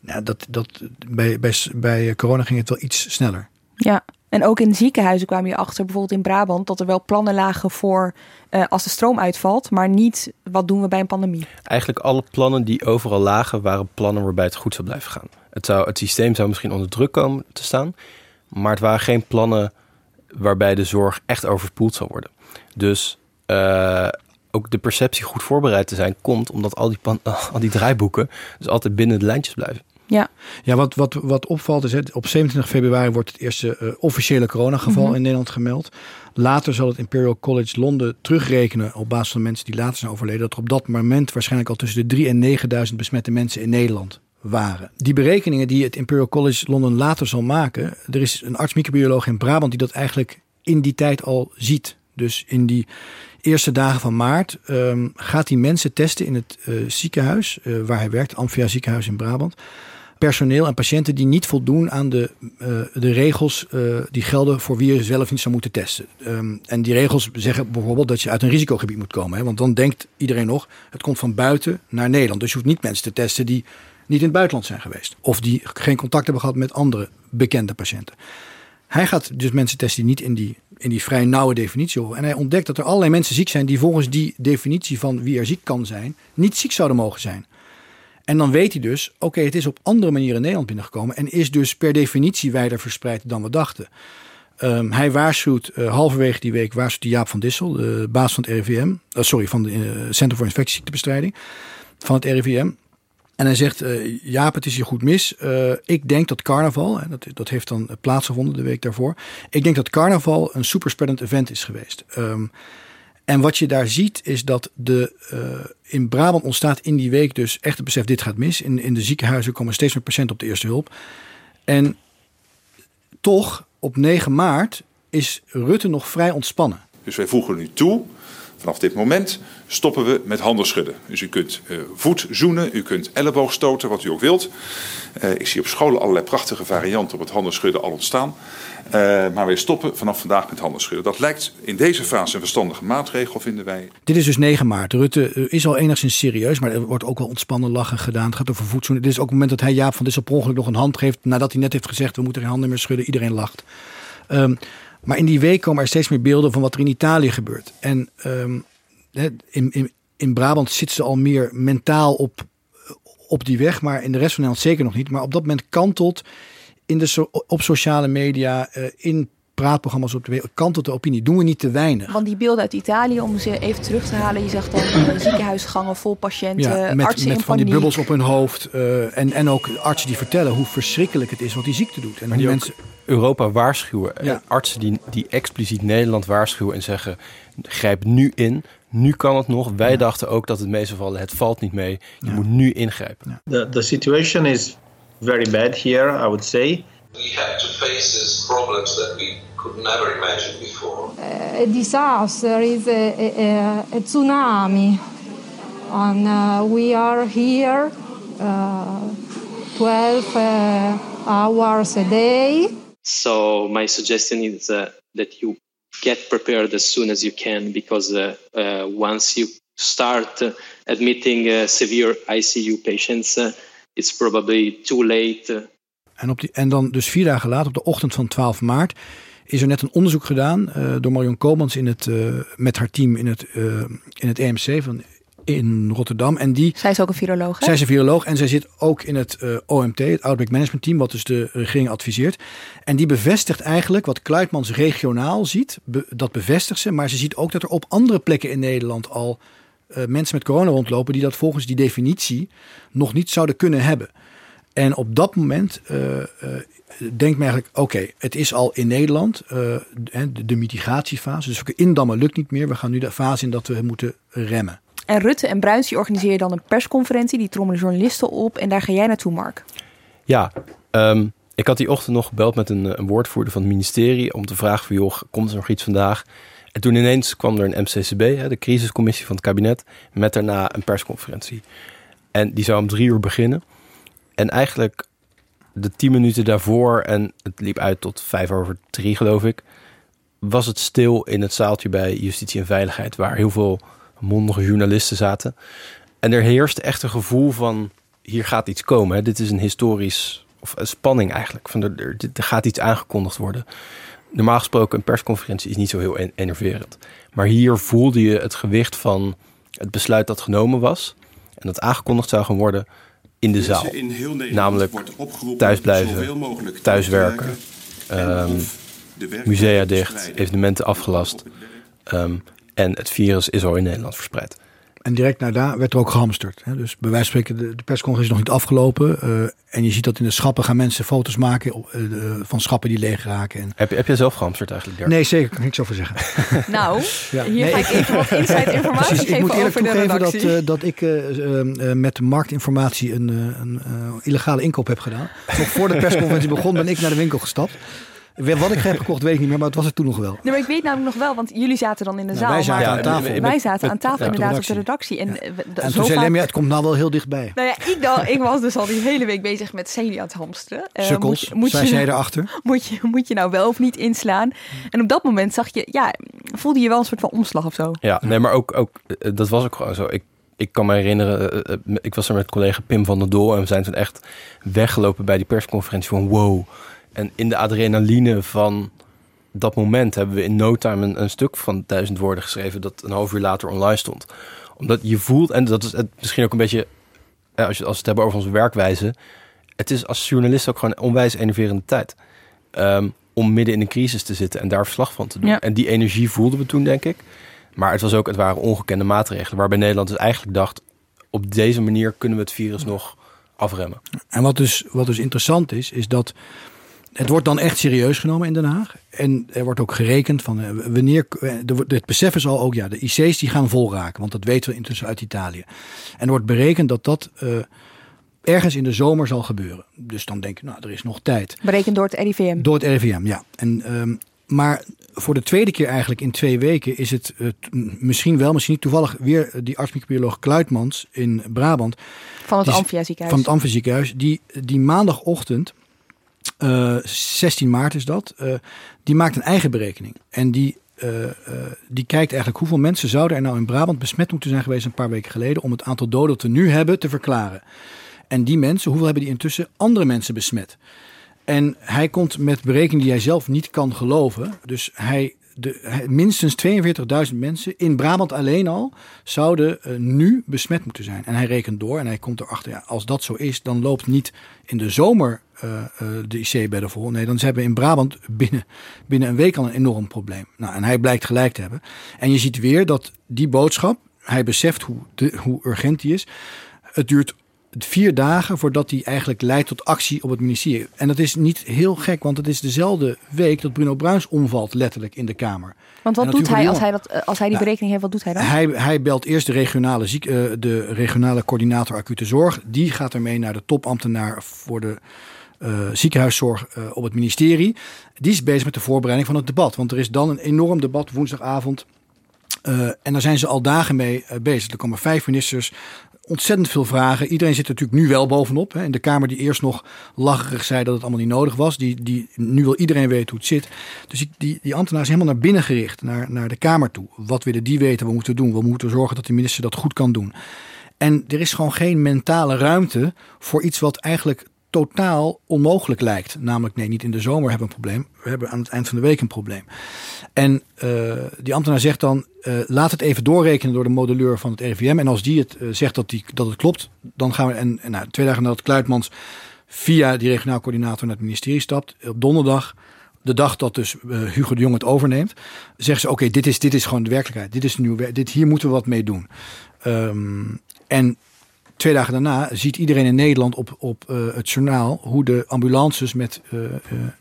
Nou, dat, dat, bij, bij, bij corona ging het wel iets sneller. Ja, en ook in ziekenhuizen kwam je achter, bijvoorbeeld in Brabant, dat er wel plannen lagen voor uh, als de stroom uitvalt, maar niet wat doen we bij een pandemie. Eigenlijk alle plannen die overal lagen, waren plannen waarbij het goed zou blijven gaan. Het, zou, het systeem zou misschien onder druk komen te staan, maar het waren geen plannen waarbij de zorg echt overspoeld zou worden. Dus uh, ook de perceptie goed voorbereid te zijn komt omdat al die, al die draaiboeken dus altijd binnen de lijntjes blijven. Ja, ja wat, wat, wat opvalt is, het, op 27 februari wordt het eerste uh, officiële coronageval mm -hmm. in Nederland gemeld. Later zal het Imperial College Londen terugrekenen op basis van mensen die later zijn overleden. Dat er op dat moment waarschijnlijk al tussen de 3 en 9000 besmette mensen in Nederland waren. Die berekeningen die het Imperial College Londen later zal maken. Er is een arts-microbioloog in Brabant die dat eigenlijk in die tijd al ziet. Dus in die eerste dagen van maart um, gaat hij mensen testen in het uh, ziekenhuis uh, waar hij werkt, Amphia ziekenhuis in Brabant personeel en patiënten die niet voldoen aan de, uh, de regels uh, die gelden voor wie je zelf niet zou moeten testen. Um, en die regels zeggen bijvoorbeeld dat je uit een risicogebied moet komen. Hè? Want dan denkt iedereen nog, het komt van buiten naar Nederland. Dus je hoeft niet mensen te testen die niet in het buitenland zijn geweest. Of die geen contact hebben gehad met andere bekende patiënten. Hij gaat dus mensen testen die niet in die, in die vrij nauwe definitie horen. En hij ontdekt dat er allerlei mensen ziek zijn die volgens die definitie van wie er ziek kan zijn, niet ziek zouden mogen zijn. En dan weet hij dus, oké, het is op andere manieren in Nederland binnengekomen en is dus per definitie wijder verspreid dan we dachten. Um, hij waarschuwt uh, halverwege die week waarschuwt Jaap van Dissel, de baas van het RIVM, uh, sorry, van het uh, Centrum voor Infectieziektebestrijding van het RIVM. En hij zegt, Jaap, het is hier goed mis. Ik denk dat carnaval, dat, dat heeft dan plaatsgevonden de week daarvoor. Ik denk dat carnaval een superspreadend event is geweest. Um, en wat je daar ziet is dat de, uh, in Brabant ontstaat in die week dus echt het besef dit gaat mis. In, in de ziekenhuizen komen steeds meer patiënten op de eerste hulp. En toch, op 9 maart is Rutte nog vrij ontspannen. Dus wij voegen nu toe, vanaf dit moment stoppen we met handen schudden. Dus u kunt uh, voet zoenen, u kunt elleboog stoten, wat u ook wilt. Uh, ik zie op scholen allerlei prachtige varianten op het handen schudden al ontstaan. Uh, maar wij stoppen vanaf vandaag met handen schudden. Dat lijkt in deze fase een verstandige maatregel, vinden wij. Dit is dus 9 maart. Rutte is al enigszins serieus, maar er wordt ook wel ontspannen lachen gedaan. Het gaat over voetzoenen. Dit is ook het moment dat hij Jaap van Dissel per ongeluk nog een hand geeft. Nadat hij net heeft gezegd, we moeten geen handen meer schudden. Iedereen lacht. Um, maar in die week komen er steeds meer beelden van wat er in Italië gebeurt. En um, in, in, in Brabant zitten ze al meer mentaal op, op die weg, maar in de rest van Nederland zeker nog niet. Maar op dat moment kantelt in de op sociale media, uh, in praatprogramma's op de wereld, kantelt de opinie. Doen we niet te weinig. Want die beelden uit Italië, om ze even terug te halen, je zag dan uh, ziekenhuisgangen vol patiënten, ja, met, artsen met in van die bubbels op hun hoofd. Uh, en, en ook artsen die vertellen hoe verschrikkelijk het is wat die ziekte doet. En Maar die mensen. Europa waarschuwen. Ja. Artsen die, die expliciet Nederland waarschuwen en zeggen: grijp nu in. Nu kan het nog. Wij dachten ook dat het meevallen. Het valt niet mee. Je moet nu ingrijpen. The, the situation is very bad here, I would say. We have to face these problems that we could never imagine before. a disaster, is a, a, a tsunami. And uh, we are here uh, 12 uh, hours a day. So my suggestion is uh, that you get prepared as soon as you can because uh, uh, once you start uh, admitting uh, severe ICU patients, uh, it's probably too late. En, op die, en dan dus vier dagen later, op de ochtend van 12 maart, is er net een onderzoek gedaan eh, door Marion Komans in het, eh, met haar team in het, eh, in het EMC van, in Rotterdam. En die, Zij is ook een viroloog, hè? zij is een viroloog en zij zit ook in het OMT, het Outbreak Management Team, wat dus de regering adviseert. En die bevestigt eigenlijk wat Kluitmans regionaal ziet, be- dat bevestigt ze. Maar ze ziet ook dat er op andere plekken in Nederland al mensen met corona rondlopen die dat volgens die definitie nog niet zouden kunnen hebben. En op dat moment eh, eh, denkt men eigenlijk, oké, het is al in Nederland, eh, de, de mitigatiefase. Dus we indammen lukt niet meer. We gaan nu de fase in dat we moeten remmen. En Rutte en Bruins die organiseren dan een persconferentie. Die trommelen journalisten op. En daar ga jij naartoe, Mark. Ja, ehm, ik had die ochtend nog gebeld met een, een woordvoerder van het ministerie om te vragen van joh, komt er nog iets vandaag? En toen ineens kwam er een MCCB, hè, de crisiscommissie van het kabinet, met daarna een persconferentie. En die zou om drie uur beginnen. En eigenlijk de tien minuten daarvoor, en het liep uit tot vijf over drie geloof ik, was het stil in het zaaltje bij Justitie en Veiligheid, waar heel veel mondige journalisten zaten. En er heerste echt een gevoel van, hier gaat iets komen. Hè. Dit is een historisch, of een spanning eigenlijk. Van er, er, gaat iets aangekondigd worden. Normaal gesproken, een persconferentie is niet zo heel en- enerverend. Maar hier voelde je het gewicht van het besluit dat genomen was. En dat aangekondigd zou gaan worden in de zaal. in Namelijk wordt opgeroepen thuis blijven, zoveel mogelijk thuiswerken, werkgelegenheid musea dicht, evenementen afgelast. Ehm, en het virus is al in Nederland verspreid. En direct daarna werd er ook gehamsterd. Hè? Dus bij wijze van spreken, de, de persconferentie is nog niet afgelopen. eh, en je ziet dat in de schappen gaan mensen foto's maken op, eh, de- van schappen die leeg raken. En... Heb je, heb je zelf gehamsterd eigenlijk, Dirk? Nee, zeker, kan ik niks over zeggen. Nou, Ja. hier Nee, ga ik even wat inside informatie Precies, ik geven moet eerlijk over de toegeven dat, eh, dat ik eh, eh, eh, met de marktinformatie een, eh, een eh, illegale inkoop heb gedaan. Nog voor de persconferentie begon ben ik naar de winkel gestapt. Wat ik heb gekocht weet ik niet meer, maar het was het toen nog wel. Nee, maar ik weet namelijk nog wel, want jullie zaten dan in de Nou, zaal. wij zaten maar aan tafel. Wij zaten aan tafel Ja, op de inderdaad op de redactie. En, eh, we- En zo toen zei het komt nou wel heel dichtbij. Nou ja, ik, dacht, ik was dus al die hele week bezig met zijn jullie aan het hamsteren. Eh, Sukkels, moet je, moet erachter. Moet je, moet je nou wel of niet inslaan? En op dat moment zag je, ja, voelde je wel een soort van omslag of zo. Ja, nee, maar ook, ook eh, dat was ook gewoon zo. Ik, ik kan me herinneren, ik was er met collega Pim van der Doel en we zijn toen echt weggelopen bij die persconferentie van wow. En in de adrenaline van dat moment hebben we in no time een, een stuk van duizend woorden geschreven dat een half uur later online stond. Omdat je voelt, en dat is het, misschien ook een beetje, als, je, als we het hebben over onze werkwijze, het is als journalist ook gewoon een onwijs enerverende tijd. Ehm, om midden in een crisis te zitten en daar verslag van te doen. Ja. En die energie voelden we toen, denk ik. Maar het was ook, het waren ongekende maatregelen. Waarbij Nederland dus eigenlijk dacht, op deze manier kunnen we het virus nog afremmen. En wat dus, wat dus interessant is, is dat het wordt dan echt serieus genomen in Den Haag. En er wordt ook gerekend van eh, wanneer. eh, Het besef is al ook, ja, de IC's die gaan vol raken. Want dat weten we intussen uit Italië. En er wordt berekend dat dat. eh, ergens in de zomer zal gebeuren. Dus dan denk je, nou, er is nog tijd. Berekend door het RIVM. Door het RIVM, ja. En, ehm, maar voor de tweede keer eigenlijk in twee weken is het uh, misschien wel, misschien niet toevallig weer die arts-microbioloog Kluitmans in Brabant. Van het Amphia ziekenhuis. Van het Amphia ziekenhuis. Die, die maandagochtend, eh, 16 maart is dat, eh, die maakt een eigen berekening. En die, eh, eh, die kijkt eigenlijk hoeveel mensen zouden er nou in Brabant besmet moeten zijn geweest een paar weken geleden om het aantal doden dat we nu hebben te verklaren. En die mensen, hoeveel hebben die intussen andere mensen besmet? En hij komt met berekeningen die hij zelf niet kan geloven. Dus hij, de, hij- minstens 42.000 mensen in Brabant alleen al zouden eh, nu besmet moeten zijn. En hij rekent door en hij komt erachter, ja, als dat zo is, dan loopt niet in de zomer eh, eh, de IC-bedden vol. Nee, dan hebben we in Brabant binnen, binnen een week al een enorm probleem. Nou, en hij blijkt gelijk te hebben. En je ziet weer dat die boodschap, hij beseft hoe, de, hoe urgent die is. Het duurt vier dagen voordat hij eigenlijk leidt tot actie op het ministerie. En dat is niet heel gek, want het is dezelfde week dat Bruno Bruins omvalt, letterlijk in de Kamer. Want wat doet hij als hij, dat, eh, als hij die Ja. berekening heeft? Wat doet hij dan? Hij, hij belt eerst de regionale, ziek, eh, de regionale coördinator acute zorg. Die gaat ermee naar de topambtenaar voor de eh, ziekenhuiszorg op het ministerie. Die is bezig met de voorbereiding van het debat. Want er is dan een enorm debat woensdagavond. En daar zijn ze al dagen mee bezig. Er komen vijf ministers, ontzettend veel vragen. Iedereen zit er natuurlijk nu wel bovenop. Hè. De Kamer die eerst nog lacherig zei dat het allemaal niet nodig was. Die, die, nu wil iedereen weten hoe het zit. Dus die, die, ambtenaar is helemaal naar binnen gericht, naar, naar de Kamer toe. Wat willen die weten, wat moeten we doen? We moeten zorgen dat de minister dat goed kan doen. En er is gewoon geen mentale ruimte voor iets wat eigenlijk totaal onmogelijk lijkt. Namelijk, nee, niet in de zomer hebben we een probleem. We hebben aan het eind van de week een probleem. En eh, die ambtenaar zegt dan, eh, laat het even doorrekenen door de modelleur van het RIVM. En als die het eh, zegt dat, die, dat het klopt, dan gaan we... En, nou, twee dagen nadat Kluitmans via die regionaal coördinator naar het ministerie stapt, op donderdag... De dag dat dus Hugo de Jong het overneemt, zeggen ze: Oké, dit, is, dit is gewoon de werkelijkheid. Dit is nieuw, dit, hier moeten we wat mee doen. Ehm, en twee dagen daarna ziet iedereen in Nederland op, op eh, het journaal hoe de ambulances met eh, eh,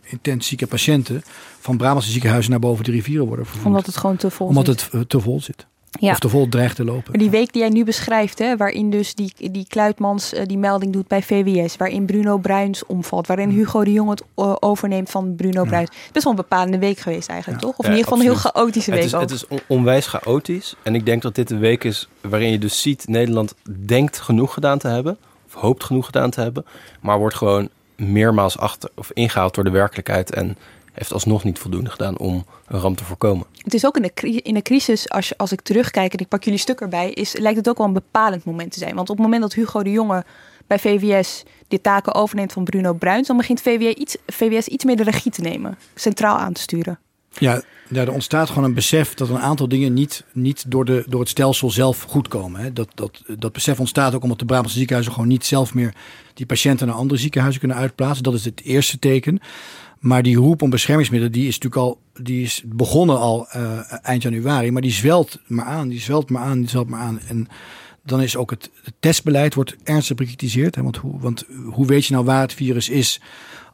intens zieke patiënten van Brabantse ziekenhuizen naar boven de rivieren worden vervoerd. Omdat het gewoon te vol Omdat zit. het te vol zit. Ja. Of te vol dreigt te lopen. Maar die week die jij nu beschrijft, hè, waarin dus die, die Kluitmans eh, die melding doet bij VWS, waarin Bruno Bruins omvalt, waarin Hugo de Jong het overneemt van Bruno Bruins. Best wel een bepalende week geweest eigenlijk, toch? Of in ieder geval een heel chaotische week het is, ook. Het is on- onwijs chaotisch. En ik denk dat dit een week is waarin je dus ziet... Nederland denkt genoeg gedaan te hebben. Of hoopt genoeg gedaan te hebben. Maar wordt gewoon meermaals achter of ingehaald door de werkelijkheid. En heeft alsnog niet voldoende gedaan om een ramp te voorkomen. Het is ook in de, in de crisis, als, je, als ik terugkijk en ik pak jullie stuk erbij, is, lijkt het ook wel een bepalend moment te zijn. Want op het moment dat Hugo de Jonge bij VWS de taken overneemt van Bruno Bruins, dan begint VWS iets, VWS iets meer de regie te nemen, centraal aan te sturen. Ja, ja, er ontstaat gewoon een besef dat een aantal dingen niet, niet door, de, door het stelsel zelf goed komen. Hè. Dat, dat, dat besef ontstaat ook omdat de Brabantse ziekenhuizen gewoon niet zelf meer die patiënten naar andere ziekenhuizen kunnen uitplaatsen. Dat is het eerste teken. Maar die roep om beschermingsmiddelen, die is natuurlijk al, die is begonnen al eh, eind januari. Maar die zwelt maar aan, die zwelt maar aan, die zwelt maar aan. En dan is ook het, testbeleid wordt ernstig bekritiseerd. Want, hoe, want hoe weet je nou waar het virus is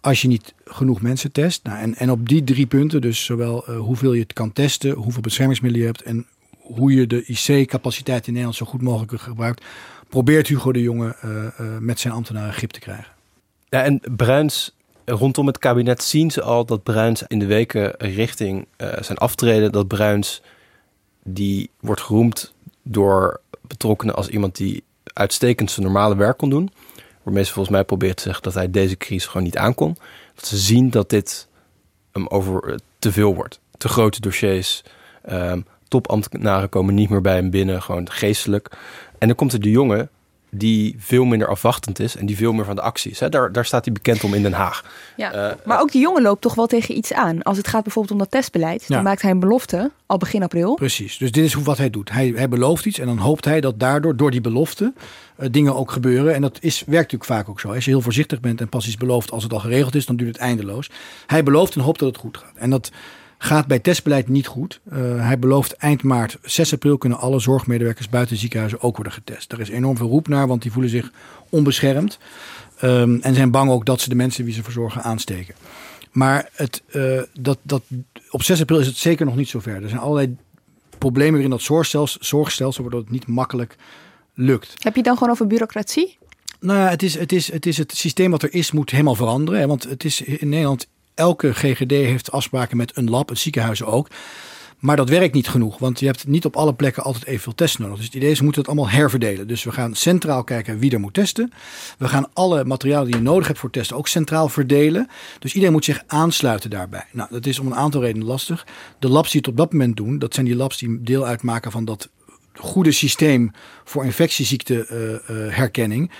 als je niet genoeg mensen test? Nou, en, en op die drie punten, dus zowel eh, hoeveel je het kan testen, hoeveel beschermingsmiddelen je hebt en hoe je de IC-capaciteit in Nederland zo goed mogelijk gebruikt, probeert Hugo de Jonge eh, met zijn ambtenaren grip te krijgen. Ja, en Bruins, rondom het kabinet zien ze al dat Bruins in de weken richting eh, zijn aftreden, dat Bruins, die wordt geroemd door betrokkenen als iemand die uitstekend zijn normale werk kon doen. Waarmee ze volgens mij probeert te zeggen dat hij deze crisis gewoon niet aankon. Dat ze zien dat dit hem over eh, te veel wordt. Te grote dossiers. ehm, topambtenaren komen niet meer bij hem binnen, gewoon geestelijk. En dan komt er de jongen die veel minder afwachtend is en die veel meer van de actie is. Hè? Daar, daar staat hij bekend om in Den Haag. Ja. Eh, maar ook die jongen loopt toch wel tegen iets aan. Als het gaat bijvoorbeeld om dat testbeleid, dan maakt hij een belofte al begin april. Precies. Dus dit is hoe, wat hij doet. Hij, hij belooft iets en dan hoopt hij dat daardoor, door die belofte, eh, dingen ook gebeuren. En dat is, werkt natuurlijk vaak ook zo. Als je heel voorzichtig bent en pas iets belooft als het al geregeld is, dan duurt het eindeloos. Hij belooft en hoopt dat het goed gaat. En dat gaat bij testbeleid niet goed. Eh, hij belooft eind maart, 6 april, kunnen alle zorgmedewerkers buiten ziekenhuizen ook worden getest. Er is enorm veel roep naar, want die voelen zich onbeschermd. Ehm, en zijn bang ook dat ze de mensen wie ze verzorgen aansteken. Maar het, eh, dat, dat, op 6 april is het zeker nog niet zover. Er zijn allerlei problemen weer in dat zorgstelsel, zorgstelsel waardoor het niet makkelijk lukt. Heb je het dan gewoon over bureaucratie? Nou ja, het is, het, is, het is het systeem wat er is, moet helemaal veranderen. Hè? Want het is in Nederland, elke GGD heeft afspraken met een lab, het ziekenhuizen ook. Maar dat werkt niet genoeg, want je hebt niet op alle plekken altijd evenveel testen nodig. Dus het idee is, we moeten het allemaal herverdelen. Dus we gaan centraal kijken wie er moet testen. We gaan alle materialen die je nodig hebt voor testen ook centraal verdelen. Dus iedereen moet zich aansluiten daarbij. Nou, dat is om een aantal redenen lastig. De labs die het op dat moment doen, dat zijn die labs die deel uitmaken van dat goede systeem voor infectieziekteherkenning.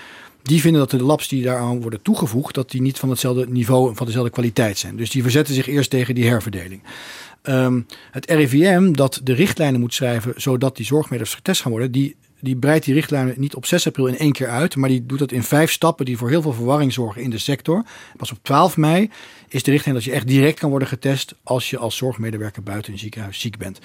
Die vinden dat de labs die daaraan worden toegevoegd, dat die niet van hetzelfde niveau en van dezelfde kwaliteit zijn. Dus die verzetten zich eerst tegen die herverdeling. Ehm, het RIVM dat de richtlijnen moet schrijven zodat die zorgmedewerkers getest gaan worden, die, die breidt die richtlijnen niet op 6 april in één keer uit, maar die doet dat in vijf stappen die voor heel veel verwarring zorgen in de sector. Pas op 12 mei is de richtlijn dat je echt direct kan worden getest als je als zorgmedewerker buiten een ziekenhuis ziek bent.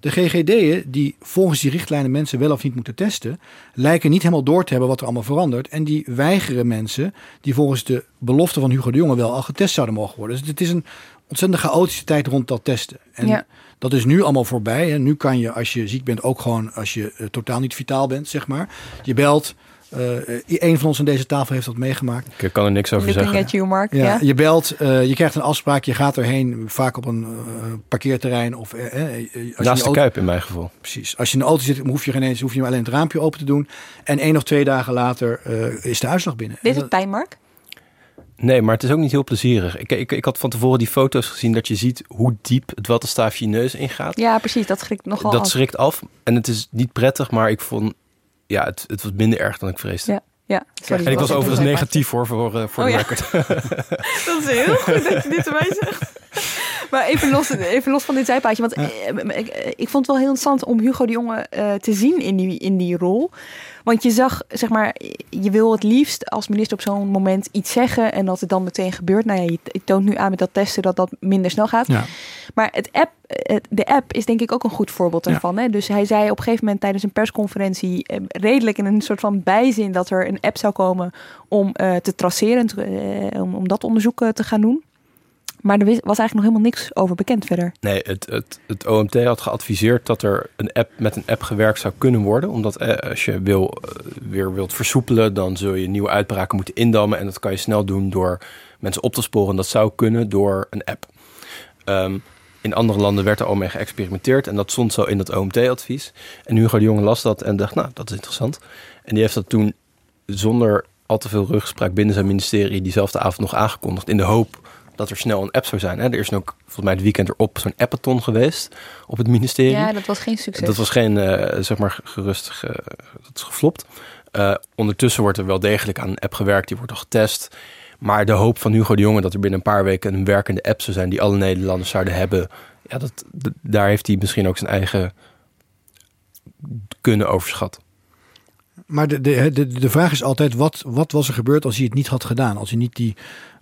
De GGD'en die volgens die richtlijnen mensen wel of niet moeten testen, lijken niet helemaal door te hebben wat er allemaal verandert. En die weigeren mensen die volgens de belofte van Hugo de Jonge wel al getest zouden mogen worden. Dus het is een ontzettend chaotische tijd rond dat testen. En Ja. dat is nu allemaal voorbij. Hè. Nu kan je, als je ziek bent, ook gewoon als je eh, totaal niet vitaal bent, zeg maar. Je belt. Eh een van ons aan deze tafel heeft dat meegemaakt. Ik kan er niks over Looking zeggen. at you, Mark. Ja, Ja. je belt, eh, je krijgt een afspraak, je gaat erheen, vaak op een eh, parkeerterrein of eh, eh, als je Naast de auto- Kuip in mijn geval. Precies. Als je in de auto zit, hoef je geen eens, hoef je alleen het raampje open te doen. En één of twee dagen later eh, is de uitslag binnen. Deed het pijn, Mark? Nee, maar het is ook niet heel plezierig. Ik, ik, ik had van tevoren die foto's gezien dat je ziet hoe diep het wattenstaafje je neus ingaat. Ja, precies. Dat schrikt nogal dat af. schrikt af. En het is niet prettig, maar ik vond... Ja, het, het was minder erg dan ik vreesde. Ja, ja. Sorry, en ik was even overigens negatief hoor, voor, eh, voor Oh de ja. record. Dat is heel goed dat je dit erbij zegt. Maar even los, even los van dit zijpaadje. Want eh, ik, ik vond het wel heel interessant om Hugo de Jonge eh, te zien in die, in die rol. Want je zag, zeg maar, je wil het liefst als minister op zo'n moment iets zeggen en dat het dan meteen gebeurt. Nou ja, je, toont nu aan met dat testen dat dat minder snel gaat. Ja. Maar het app, de app is denk ik ook een goed voorbeeld daarvan. Hè? Dus hij zei op een gegeven moment tijdens een persconferentie, eh, redelijk in een soort van bijzin, dat er een app zou komen om eh, te traceren, eh, om, om dat onderzoek eh, te gaan doen. Maar er was eigenlijk nog helemaal niks over bekend verder. Nee, het, het, het OMT had geadviseerd dat er een app met een app gewerkt zou kunnen worden. Omdat eh, als je wil, eh, weer wilt versoepelen, dan zul je nieuwe uitbraken moeten indammen. En dat kan je snel doen door mensen op te sporen. En dat zou kunnen door een app. Ehm, in andere landen werd er al mee geëxperimenteerd. En dat stond zo in dat OMT-advies. En Hugo de Jonge las dat en dacht, nou, dat is interessant. En die heeft dat toen zonder al te veel rugspraak binnen zijn ministerie diezelfde avond nog aangekondigd. In de hoop dat er snel een app zou zijn. Hè. Er is ook volgens mij het weekend erop zo'n appathon geweest op het ministerie. Ja, dat was geen succes. Dat was geen, eh, zeg maar, gerust, ge- dat is geflopt. Eh, ondertussen wordt er wel degelijk aan een app gewerkt, die wordt al getest. Maar de hoop van Hugo de Jonge dat er binnen een paar weken een werkende app zou zijn die alle Nederlanders zouden hebben, ja, dat, daar heeft hij misschien ook zijn eigen kunnen overschat. Maar de, de, de, de vraag is altijd, wat, wat was er gebeurd als hij het niet had gedaan? Als hij niet die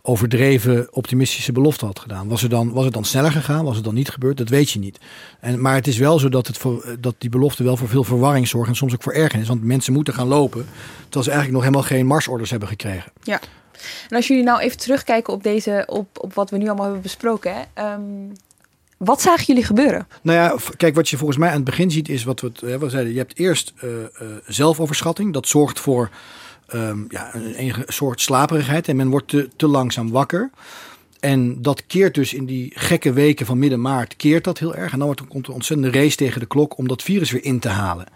overdreven optimistische belofte had gedaan. Was, er dan, was het dan sneller gegaan? Was het dan niet gebeurd? Dat weet je niet. En, maar het is wel zo dat, het voor, dat die belofte wel voor veel verwarring zorgt. En soms ook voor ergernis. Want mensen moeten gaan lopen. Terwijl ze eigenlijk nog helemaal geen marsorders hebben gekregen. Ja. En als jullie nou even terugkijken op, deze, op, op wat we nu allemaal hebben besproken. Hè, ehm, wat zagen jullie gebeuren? Nou ja, kijk, wat je volgens mij aan het begin ziet is wat we, we zeiden. Je hebt eerst eh, eh, zelfoverschatting. Dat zorgt voor ehm, ja, een soort slaperigheid. En men wordt te, te langzaam wakker. En dat keert dus in die gekke weken van midden maart, keert dat heel erg. En dan komt er een ontzettende race tegen de klok om dat virus weer in te halen.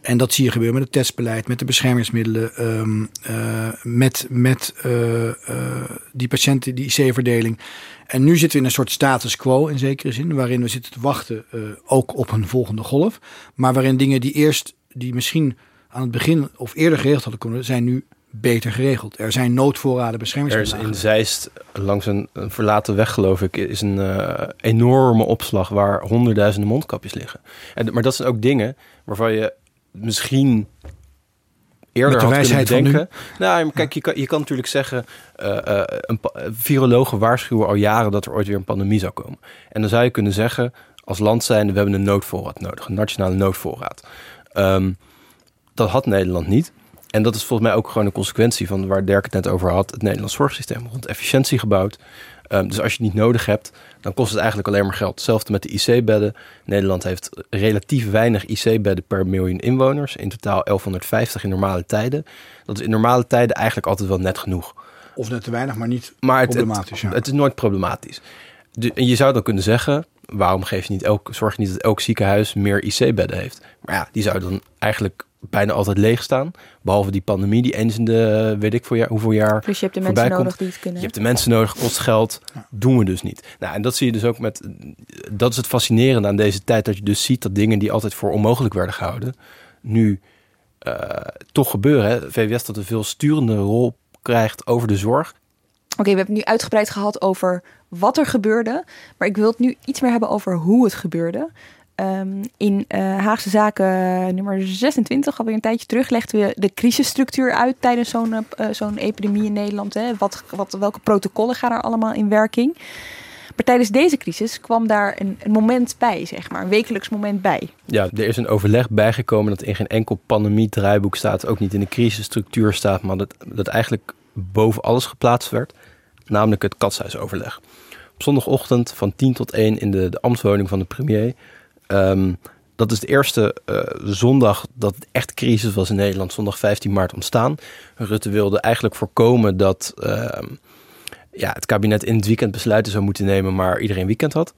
En dat zie je gebeuren met het testbeleid, met de beschermingsmiddelen, ehm, eh, met, met eh, eh, die patiënten, die IC-verdeling. En nu zitten we in een soort status quo in zekere zin, waarin we zitten te wachten ook op een volgende golf. Maar waarin dingen die eerst, die misschien aan het begin of eerder geregeld hadden kunnen, zijn nu beter geregeld. Er zijn noodvoorraden Er is beschermingsmiddelen. in Zeist, langs een, een verlaten weg geloof ik, is een eh, enorme opslag waar honderdduizenden mondkapjes liggen. En, maar dat zijn ook dingen waarvan je misschien eerder Met de had wijsheid van kunnen nu. denken. Nou, kijk, je kan, je kan natuurlijk zeggen, eh, eh, een virologen waarschuwen al jaren dat er ooit weer een pandemie zou komen. En dan zou je kunnen zeggen, als land zijnde, we hebben een noodvoorraad nodig, een nationale noodvoorraad. Ehm, dat had Nederland niet. En dat is volgens mij ook gewoon een consequentie van waar Dirk het net over had. Het Nederlands zorgsysteem rond efficiëntie gebouwd. Um, dus als je het niet nodig hebt, dan kost het eigenlijk alleen maar geld. Hetzelfde met de IC-bedden. Nederland heeft relatief weinig IC-bedden per miljoen inwoners. In totaal 1150 in normale tijden. Dat is in normale tijden eigenlijk altijd wel net genoeg. Of net te weinig, maar niet maar het, problematisch. Het, ja. het is nooit problematisch. De, en je zou dan kunnen zeggen, waarom geef je niet elk, zorg je niet dat elk ziekenhuis meer IC-bedden heeft? Maar ja, die zouden dan eigenlijk bijna altijd leeg staan. Behalve die pandemie die eens in de, weet ik voor jaar, hoeveel jaar Dus je hebt de mensen komt. nodig die het kunnen. Je hebt de mensen nodig, kost geld, doen we dus niet. Nou, en dat zie je dus ook met, dat is het fascinerende aan deze tijd, dat je dus ziet dat dingen die altijd voor onmogelijk werden gehouden, nu uh, toch gebeuren. Hè? VWS dat een veel sturende rol krijgt over de zorg. Oké, okay, we hebben het nu uitgebreid gehad over wat er gebeurde. Maar ik wil het nu iets meer hebben over hoe het gebeurde. Um, in uh, Haagse Zaken nummer 26, alweer een tijdje terug, legden we de crisisstructuur uit tijdens zo'n uh, zo'n epidemie in Nederland. Hè. Wat, wat, welke protocollen gaan er allemaal in werking? Maar tijdens deze crisis kwam daar een, een, moment bij, zeg maar, een wekelijks moment bij. Ja, er is een overleg bijgekomen dat in geen enkel pandemie-draaiboek staat, ook niet in de crisisstructuur staat, maar dat, dat eigenlijk boven alles geplaatst werd, namelijk het katshuisoverleg. Op zondagochtend van 10 tot 1 in de, de ambtswoning van de premier. Um, dat is de eerste uh, zondag dat het echt crisis was in Nederland, zondag 15 maart ontstaan. Rutte wilde eigenlijk voorkomen dat uh, ja, het kabinet in het weekend besluiten zou moeten nemen, maar iedereen weekend had.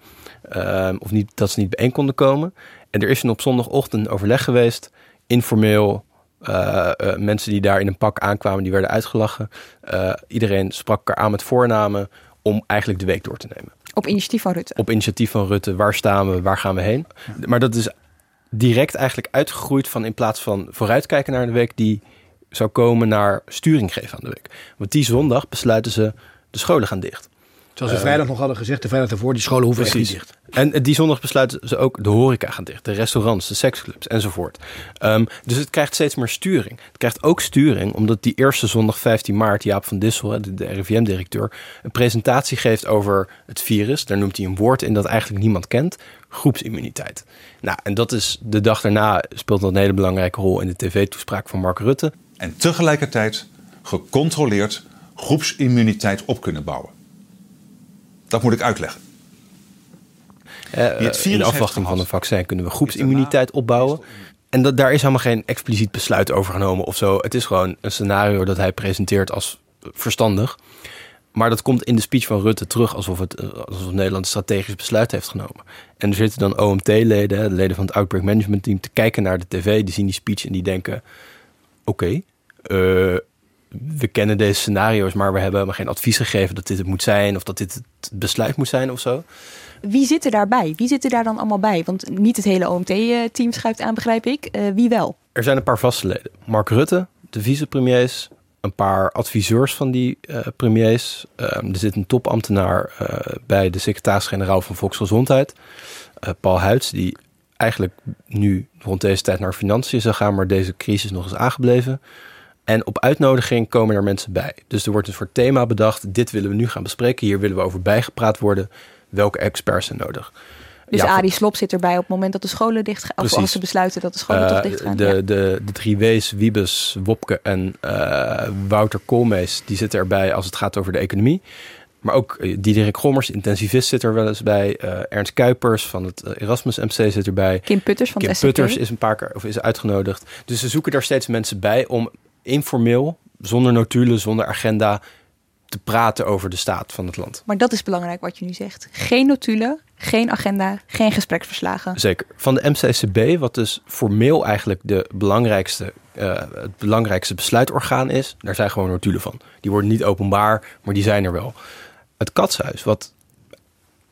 Uh, of niet, dat ze niet bijeen konden komen. En er is een op zondagochtend overleg geweest, informeel. Uh, mensen die daar in een pak aankwamen, die werden uitgelachen. Iedereen sprak elkaar aan met voornamen om eigenlijk de week door te nemen. Op initiatief van Rutte? Op initiatief van Rutte. Waar staan we? Waar gaan we heen? Ja. Maar dat is direct eigenlijk uitgegroeid van in plaats van vooruitkijken naar de week... die zou komen naar sturing geven aan de week. Want die zondag besluiten ze de scholen gaan dicht. Zoals we uh, vrijdag nog hadden gezegd, de vrijdag daarvoor, die scholen hoeven echt niet dicht. En die zondag besluiten ze ook de horeca gaan dicht. De restaurants, de seksclubs enzovoort. Um, dus het krijgt steeds meer sturing. Het krijgt ook sturing omdat die eerste zondag 15 maart... Jaap van Dissel, de, de RIVM-directeur... een presentatie geeft over het virus. Daar noemt hij een woord in dat eigenlijk niemand kent. Groepsimmuniteit. Nou, en dat is de dag daarna speelt dat een hele belangrijke rol... in de tv-toespraak van Mark Rutte. En tegelijkertijd gecontroleerd groepsimmuniteit op kunnen bouwen. Dat moet ik uitleggen. Uh, in de afwachting van een vaccin kunnen we groepsimmuniteit opbouwen. En dat, daar is helemaal geen expliciet besluit over genomen of zo. Het is gewoon een scenario dat hij presenteert als verstandig. Maar dat komt in de speech van Rutte terug alsof, het, alsof Nederland een strategisch besluit heeft genomen. En er zitten dan OMT-leden, de leden van het Outbreak Management Team, te kijken naar de tv. Die zien die speech en die denken: oké, okay, uh, we kennen deze scenario's, maar we hebben helemaal geen advies gegeven dat dit het moet zijn of dat dit het besluit moet zijn of zo. Wie zit er daarbij? Wie zit er daar dan allemaal bij? Want niet het hele OMT-team schuift aan, begrijp ik. Uh, wie wel? Er zijn een paar vaste leden. Mark Rutte, de vicepremiers, een paar adviseurs van die uh, premiers. Uh, er zit een topambtenaar bij de secretaris-generaal van Volksgezondheid, Paul Huids, die eigenlijk nu rond deze tijd naar financiën zou gaan, maar deze crisis nog is aangebleven. En op uitnodiging komen er mensen bij. Dus er wordt een soort thema bedacht. Dit willen we nu gaan bespreken. Hier willen we over bijgepraat worden. Welke experts zijn nodig? Dus ja, Arie Slob zit erbij op het moment dat de scholen dicht gaan. Of als ze besluiten dat de scholen uh, toch dicht gaan. De, ja. de, de drie W's, Wiebes, Wopke en uh, Wouter Koolmees... die zitten erbij als het gaat over de economie. Maar ook uh, Diederik Gommers, intensivist, zit er wel eens bij. Ernst Kuipers van het Erasmus MC zit erbij. Kim Putters van Kim Putters is een paar keer of is uitgenodigd. Dus ze zoeken daar steeds mensen bij om informeel, zonder notulen, zonder agenda, te praten over de staat van het land. Maar dat is belangrijk wat je nu zegt. Geen notulen, geen agenda, geen gespreksverslagen. Zeker. Van de MCCB, wat dus formeel eigenlijk de belangrijkste, uh, het belangrijkste besluitorgaan is, daar zijn gewoon notulen van. Die worden niet openbaar, maar die zijn er wel. Het katshuis, wat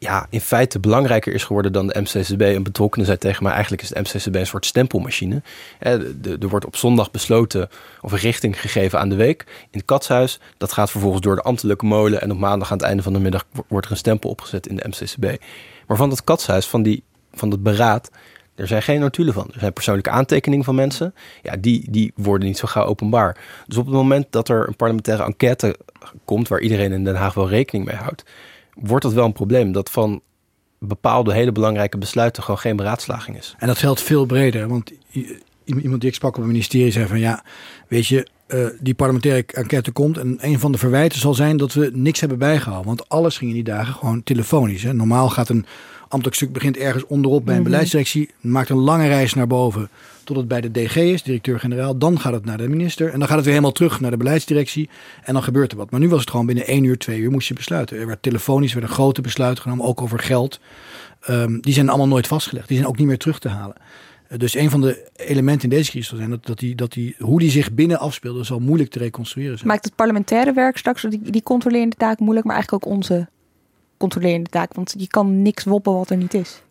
ja, in feite belangrijker is geworden dan de MCCB. Een betrokkenen zei tegen mij, eigenlijk is de MCCB een soort stempelmachine. Er wordt op zondag besloten of een richting gegeven aan de week in het katshuis. Dat gaat vervolgens door de ambtelijke molen en op maandag aan het einde van de middag wordt er een stempel opgezet in de MCCB. Maar van dat katshuis, van, die, van dat beraad, er zijn geen notulen van. Er zijn persoonlijke aantekeningen van mensen. Ja, die, die worden niet zo gauw openbaar. Dus op het moment dat er een parlementaire enquête komt... waar iedereen in Den Haag wel rekening mee houdt... wordt dat wel een probleem. Dat van bepaalde hele belangrijke besluiten gewoon geen beraadslaging is. En dat geldt veel breder. Want iemand die ik sprak op het ministerie zei van ja, weet je, uh, die parlementaire enquête komt en een van de verwijten zal zijn dat we niks hebben bijgehouden. Want alles ging in die dagen gewoon telefonisch. Hè. Normaal gaat een ambtelijk stuk begint ergens onderop bij een mm beleidsdirectie, maakt een lange reis naar boven tot het bij de DG is, directeur-generaal. Dan gaat het naar de minister en dan gaat het weer helemaal terug naar de beleidsdirectie en dan gebeurt er wat. Maar nu was het gewoon binnen één uur, twee uur moest je besluiten. Er werd telefonisch werden grote besluiten genomen, ook over geld. Um, die zijn allemaal nooit vastgelegd. Die zijn ook niet meer terug te halen. Uh, dus een van de elementen in deze crisis zal zijn dat, dat, die, dat die, hoe die zich binnen afspeelde, zal moeilijk te reconstrueren zijn. Maakt het parlementaire werk straks die, die controlerende taak moeilijk, maar eigenlijk ook onze controlerende taak. Want je kan niks woppen wat er niet is.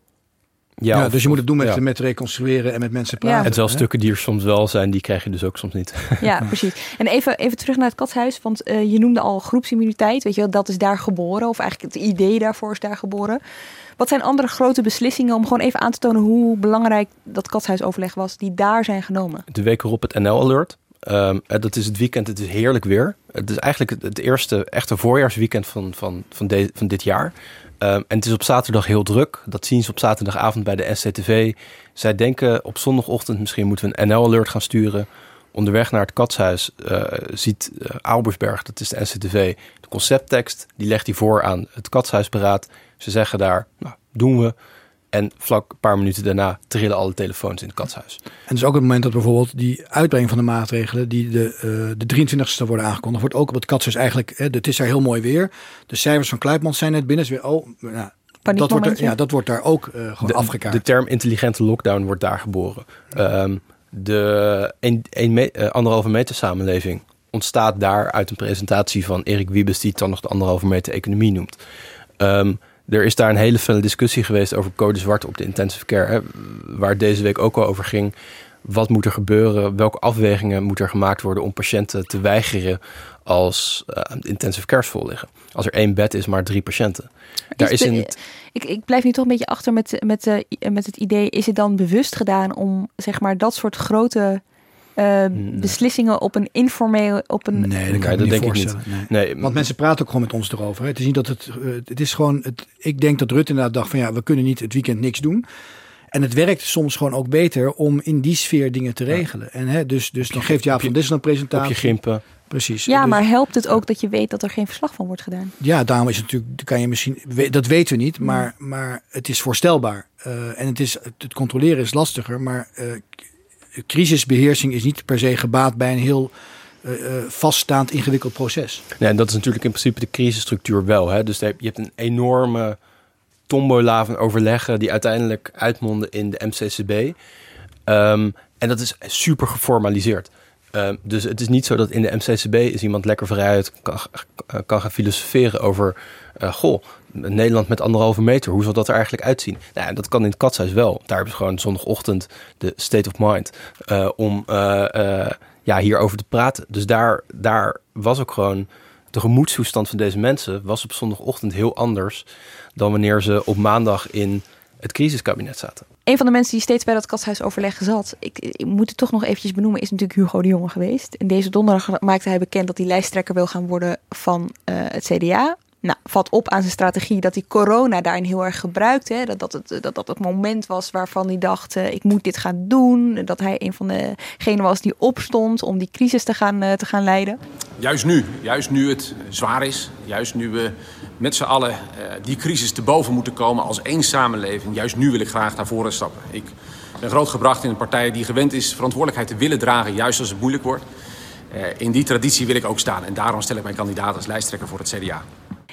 Ja, ja dus je moet het doen met, met reconstrueren en met mensen praten. Ja. En zelfs stukken die er soms wel zijn, die krijg je dus ook soms niet. Ja, precies. En even, even terug naar het katshuis, want uh, je noemde al groepsimmuniteit. Weet je wel, dat is daar geboren, of eigenlijk het idee daarvoor is daar geboren. Wat zijn andere grote beslissingen om gewoon even aan te tonen hoe belangrijk dat katshuisoverleg was, die daar zijn genomen? De week erop het NL-alert. Um, dat is het weekend, het is heerlijk weer. Het is eigenlijk het, eerste echte voorjaarsweekend van, van, van, van dit jaar. Um, en het is op zaterdag heel druk. Dat zien ze op zaterdagavond bij de SCTV. Zij denken op zondagochtend misschien moeten we een NL-alert gaan sturen. Onderweg naar het katshuis uh, ziet uh, Albersberg, dat is de NCTV, de concepttekst. Die legt hij voor aan het katshuisberaad. Ze zeggen daar, nou, doen we. En vlak een paar minuten daarna trillen alle telefoons in het katshuis. En dus ook het moment dat bijvoorbeeld die uitbrenging van de maatregelen, die de, uh, de 23e worden aangekondigd, wordt ook op het katshuis eigenlijk, hè, het is er heel mooi weer. De cijfers van Kluipmans zijn net binnen. Is weer, oh, nou, dat wordt, er, ja, dat wordt daar ook uh, gewoon de, afgekaart. De term intelligente lockdown wordt daar geboren. Um, de een, een me, uh, anderhalve meter samenleving ontstaat daar uit een presentatie van Erik Wiebes, die het dan nog de anderhalve meter economie noemt. Um, er is daar een hele felle discussie geweest over code zwart op de intensive care. Hè, waar deze week ook al over ging. Wat moet er gebeuren? Welke afwegingen moeten er gemaakt worden om patiënten te weigeren als uh, intensive cares vol liggen? Als er één bed is, maar drie patiënten. Daar is, in het... ik, ik blijf nu toch een beetje achter met, met, uh, met het idee: is het dan bewust gedaan om zeg maar dat soort grote uh, beslissingen op een informeel, op een... Nee, dat, kan nee, dat denk ik niet. Nee. Want mensen praten ook gewoon met ons erover. Hè. Het is niet dat het, uh, het is gewoon, het, ik denk dat Rutte inderdaad dacht van ja, we kunnen niet het weekend niks doen. En het werkt soms gewoon ook beter om in die sfeer dingen te regelen. Ja. En hè, dus, dus dan geeft Jaap van Dissel een presentatie. Op je gimpen. Precies. Ja, dus, maar helpt het ook dat je weet dat er geen verslag van wordt gedaan? Ja, daarom is het natuurlijk, kan je misschien, dat weten we niet, maar, maar het is voorstelbaar. Uh, en het, is, het controleren is lastiger, maar uh, crisisbeheersing is niet per se gebaat bij een heel uh, vaststaand ingewikkeld proces. Nee, en dat is natuurlijk in principe de crisisstructuur wel. Hè? Dus je hebt een enorme tombola van overleggen die uiteindelijk uitmonden in de MCCB. Ehm, en dat is super geformaliseerd. Um, dus het is niet zo dat in de MCCB is iemand lekker vrijuit kan, kan gaan filosoferen over... Uh, goh, Nederland met anderhalve meter. Hoe zal dat er eigenlijk uitzien? Nou, dat kan in het katshuis wel. Daar hebben ze gewoon zondagochtend de state of mind uh, om uh, uh, ja, hierover te praten. Dus daar, daar was ook gewoon de gemoedstoestand van deze mensen was op zondagochtend heel anders dan wanneer ze op maandag in het crisiskabinet zaten. Een van de mensen die steeds bij dat katshuisoverleg zat, ik, ik, moet het toch nog eventjes benoemen, is natuurlijk Hugo de Jonge geweest. En deze donderdag maakte hij bekend dat hij lijsttrekker wil gaan worden van het CDA. Nou, valt op aan zijn strategie dat hij corona daarin heel erg gebruikte. Dat dat het, dat, dat het moment was waarvan hij dacht, uh, ik moet dit gaan doen. Dat hij een van degenen was die opstond om die crisis te gaan, uh, te gaan leiden. Juist nu, juist nu het zwaar is. Juist nu we met z'n allen uh, die crisis te boven moeten komen als één samenleving. Juist nu wil ik graag naar voren stappen. Ik ben grootgebracht in een partij die gewend is verantwoordelijkheid te willen dragen, juist als het moeilijk wordt. in die traditie wil ik ook staan en daarom stel ik mijn kandidaat als lijsttrekker voor het CDA.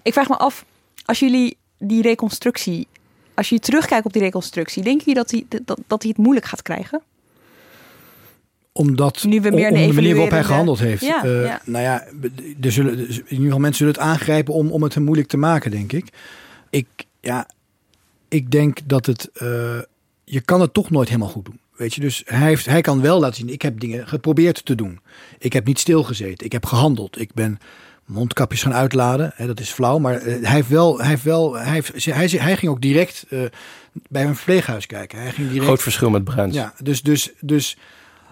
Ik vraag me af, als jullie die reconstructie, als je terugkijkt op die reconstructie, denken jullie dat hij, dat, dat hij het moeilijk gaat krijgen? Omdat, nu we meer om, om de manier waarop hij gehandeld heeft. Ja, uh, ja. Nou ja, er zullen, in ieder geval mensen zullen het aangrijpen om, om het hem moeilijk te maken, denk ik. Ik, ja, ik denk dat het, uh, je kan het toch nooit helemaal goed doen. Weet je, dus hij, heeft, hij kan wel laten zien, ik heb dingen geprobeerd te doen. Ik heb niet stilgezeten, ik heb gehandeld. Ik ben mondkapjes gaan uitladen. Hè, dat is flauw, maar uh, hij heeft wel, hij heeft wel, hij, heeft, hij, hij ging ook direct uh, bij een verpleeghuis kijken. Hij ging direct, Groot verschil met Bruins. Ja, dus, dus, dus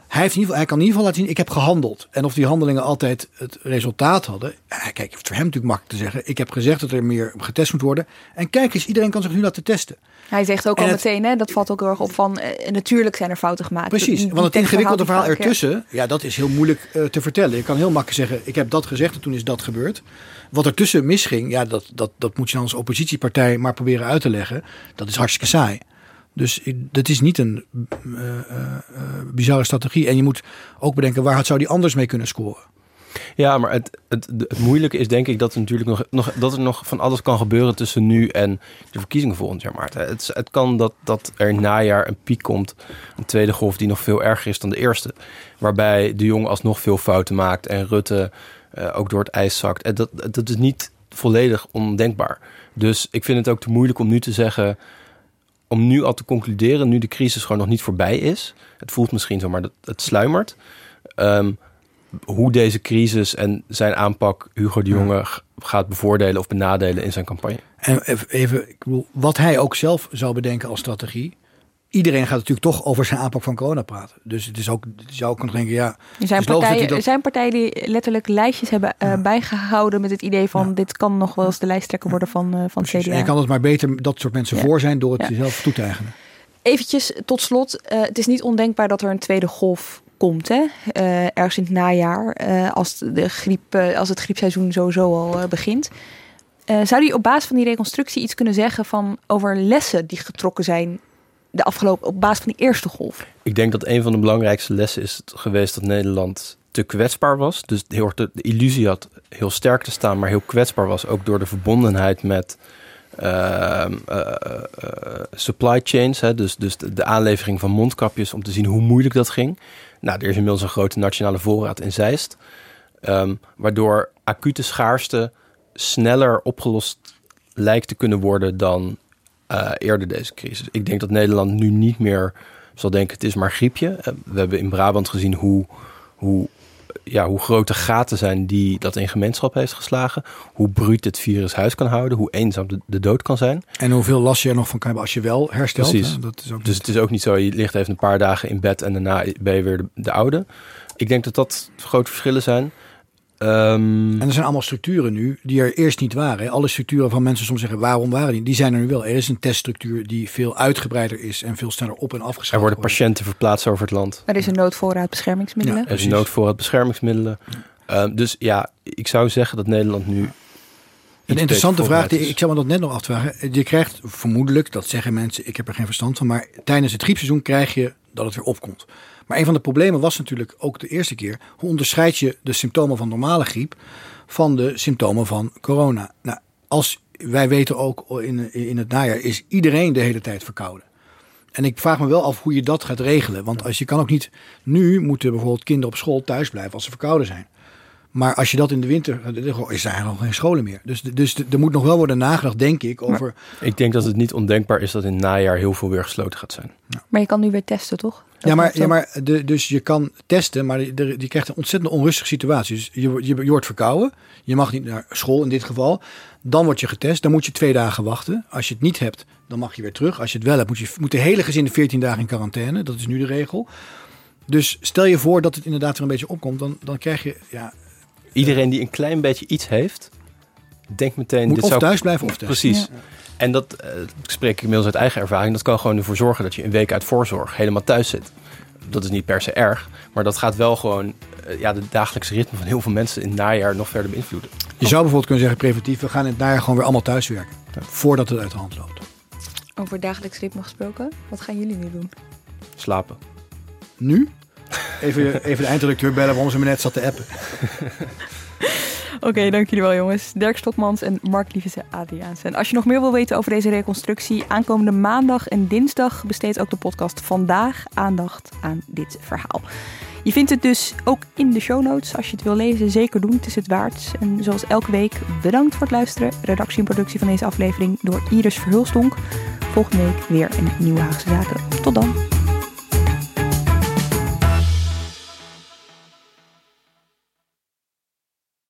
Hij, heeft in ieder geval, hij kan in ieder geval laten zien, ik heb gehandeld. En of die handelingen altijd het resultaat hadden. Ja, kijk, het is voor hem natuurlijk makkelijk te zeggen. Ik heb gezegd dat er meer getest moet worden. En kijk eens, iedereen kan zich nu laten testen. Hij zegt ook En al het- meteen, hè, dat valt ook heel erg op van... eh, natuurlijk zijn er fouten gemaakt. Precies, Die want het ingewikkelde verhaal ja. ertussen, ja, dat is heel moeilijk eh, te vertellen. Je kan heel makkelijk zeggen, ik heb dat gezegd en toen is dat gebeurd. Wat ertussen misging, ja, dat, dat, dat moet je dan als oppositiepartij maar proberen uit te leggen. Dat is hartstikke saai. Dus dat is niet een eh, eh, eh, bizarre strategie. En je moet ook bedenken, waar zou die anders mee kunnen scoren? Ja, maar het, het, het moeilijke is denk ik dat er natuurlijk nog, nog, dat er nog van alles kan gebeuren tussen nu en de verkiezingen volgend jaar, Maarten. Het, het kan dat, dat er najaar een piek komt, een tweede golf die nog veel erger is dan de eerste. Waarbij de Jong alsnog veel fouten maakt en Rutte ook door het ijs zakt. En dat, dat is niet volledig ondenkbaar. Dus ik vind het ook te moeilijk om nu te zeggen, om nu al te concluderen, nu de crisis gewoon nog niet voorbij is. Het voelt misschien zo, maar dat het sluimert. Ehm, hoe deze crisis en zijn aanpak Hugo de Jonge gaat bevoordelen of benadelen in zijn campagne. En even- even, ik bedoel, wat hij ook zelf zou bedenken als strategie. Iedereen gaat natuurlijk toch over zijn aanpak van corona praten. Dus het is ook, je zou kunnen denken, ja. Er zijn, partijen, dat- zijn partijen die letterlijk lijstjes hebben eh, bijgehouden met het idee van dit kan nog wel eens de lijsttrekker worden van, eh van het En CDA. je kan het maar beter dat soort mensen Ja. voor zijn door het jezelf toe te eigenen. Eventjes tot slot, eh, het is niet ondenkbaar dat er een tweede golf komt, hè? Ergens in het najaar, als, de griep, als het griepseizoen sowieso al begint. Zou je op basis van die reconstructie iets kunnen zeggen van over lessen die getrokken zijn de afgelopen, op basis van die eerste golf? Ik denk dat een van de belangrijkste lessen is geweest dat Nederland te kwetsbaar was. Dus heel erg de, illusie had heel sterk te staan, maar heel kwetsbaar was. Ook door de verbondenheid met eh, eh, eh, supply chains. Hè, dus dus de, de aanlevering van mondkapjes om te zien hoe moeilijk dat ging. Nou, er is inmiddels een grote nationale voorraad in Zeist. Ehm, waardoor acute schaarste sneller opgelost lijkt te kunnen worden dan eh, eerder deze crisis. Ik denk dat Nederland nu niet meer zal denken het is maar griepje. Eh, we hebben in Brabant gezien hoe, hoe, ja, hoe grote gaten zijn die dat in gemeenschap heeft geslagen. Hoe bruut het virus huis kan houden. Hoe eenzaam de, de dood kan zijn. En hoeveel last je er nog van kan hebben als je wel herstelt. Precies. hè? Dat is ook dus het is ook niet zo, je ligt even een paar dagen in bed en daarna ben je weer de, de oude. Ik denk dat dat grote verschillen zijn. Ehm, En er zijn allemaal structuren nu die er eerst niet waren. hè. Alle structuren van mensen soms zeggen waarom waren die? Die zijn er nu wel. Er is een teststructuur die veel uitgebreider is en veel sneller op en afgeschakeld er worden wordt. patiënten verplaatst over het land. Er is een noodvoorraad beschermingsmiddelen. Er is een noodvoorraad beschermingsmiddelen. Ehm, dus ja, ik zou zeggen dat Nederland nu. Een interessante vraag, die, ik zou me dat net nog af te vragen. Je krijgt vermoedelijk, dat zeggen mensen, ik heb er geen verstand van, maar tijdens het griepseizoen krijg je dat het weer opkomt. Maar een van de problemen was natuurlijk ook de eerste keer, hoe onderscheid je de symptomen van normale griep van de symptomen van corona? Nou, als wij weten ook in, in het najaar is iedereen de hele tijd verkouden. En ik vraag me wel af hoe je dat gaat regelen. Want als je kan ook niet. Nu moeten bijvoorbeeld kinderen op school thuis blijven als ze verkouden zijn. Maar als je dat in de winter. dan is er eigenlijk geen scholen meer. Dus, dus er moet nog wel worden nagedacht, denk ik, over. Ik denk dat het niet ondenkbaar is dat in het najaar heel veel weer gesloten gaat zijn. Maar je kan nu weer testen, toch? Dat ja, maar, ja, maar de, dus je kan testen, maar je, je krijgt een ontzettend onrustige situatie. Dus je, je, je wordt verkouden. Je mag niet naar school in dit geval. Dan word je getest. Dan moet je twee dagen wachten. Als je het niet hebt, dan mag je weer terug. Als je het wel hebt, moet, je, moet de hele gezin 14 dagen in quarantaine. Dat is nu de regel. Dus stel je voor dat het inderdaad er een beetje opkomt. Dan, dan krijg je. Ja, Iedereen die een klein beetje iets heeft, denkt meteen... Moet dit of zou... thuis blijven of testen. Precies. Ja. En dat eh, spreek ik inmiddels uit eigen ervaring. Dat kan gewoon ervoor zorgen dat je een week uit voorzorg helemaal thuis zit. Dat is niet per se erg, maar dat gaat wel gewoon eh, ja, de dagelijkse ritme van heel veel mensen in het najaar nog verder beïnvloeden. Je zou bijvoorbeeld kunnen zeggen preventief. We gaan in het najaar gewoon weer allemaal thuiswerken. Voordat het uit de hand loopt. Over dagelijks ritme gesproken, wat gaan jullie nu doen? Slapen. Nu? Even, even de eindredacteur bellen waarom ze me net zat te appen. Oké, dank jullie wel jongens. Dirk Stokmans en Mark Lievese Adriaans. En als je nog meer wil weten over deze reconstructie, aankomende maandag en dinsdag besteedt ook de podcast Vandaag aandacht aan dit verhaal. Je vindt het dus ook in de show notes. Als je het wil lezen, zeker doen. Het is het waard. En zoals elke week, bedankt voor het luisteren. Redactie en productie van deze aflevering door Iris Verhulstonk. Volgende week weer een nieuwe Haagse Zaken. Tot dan.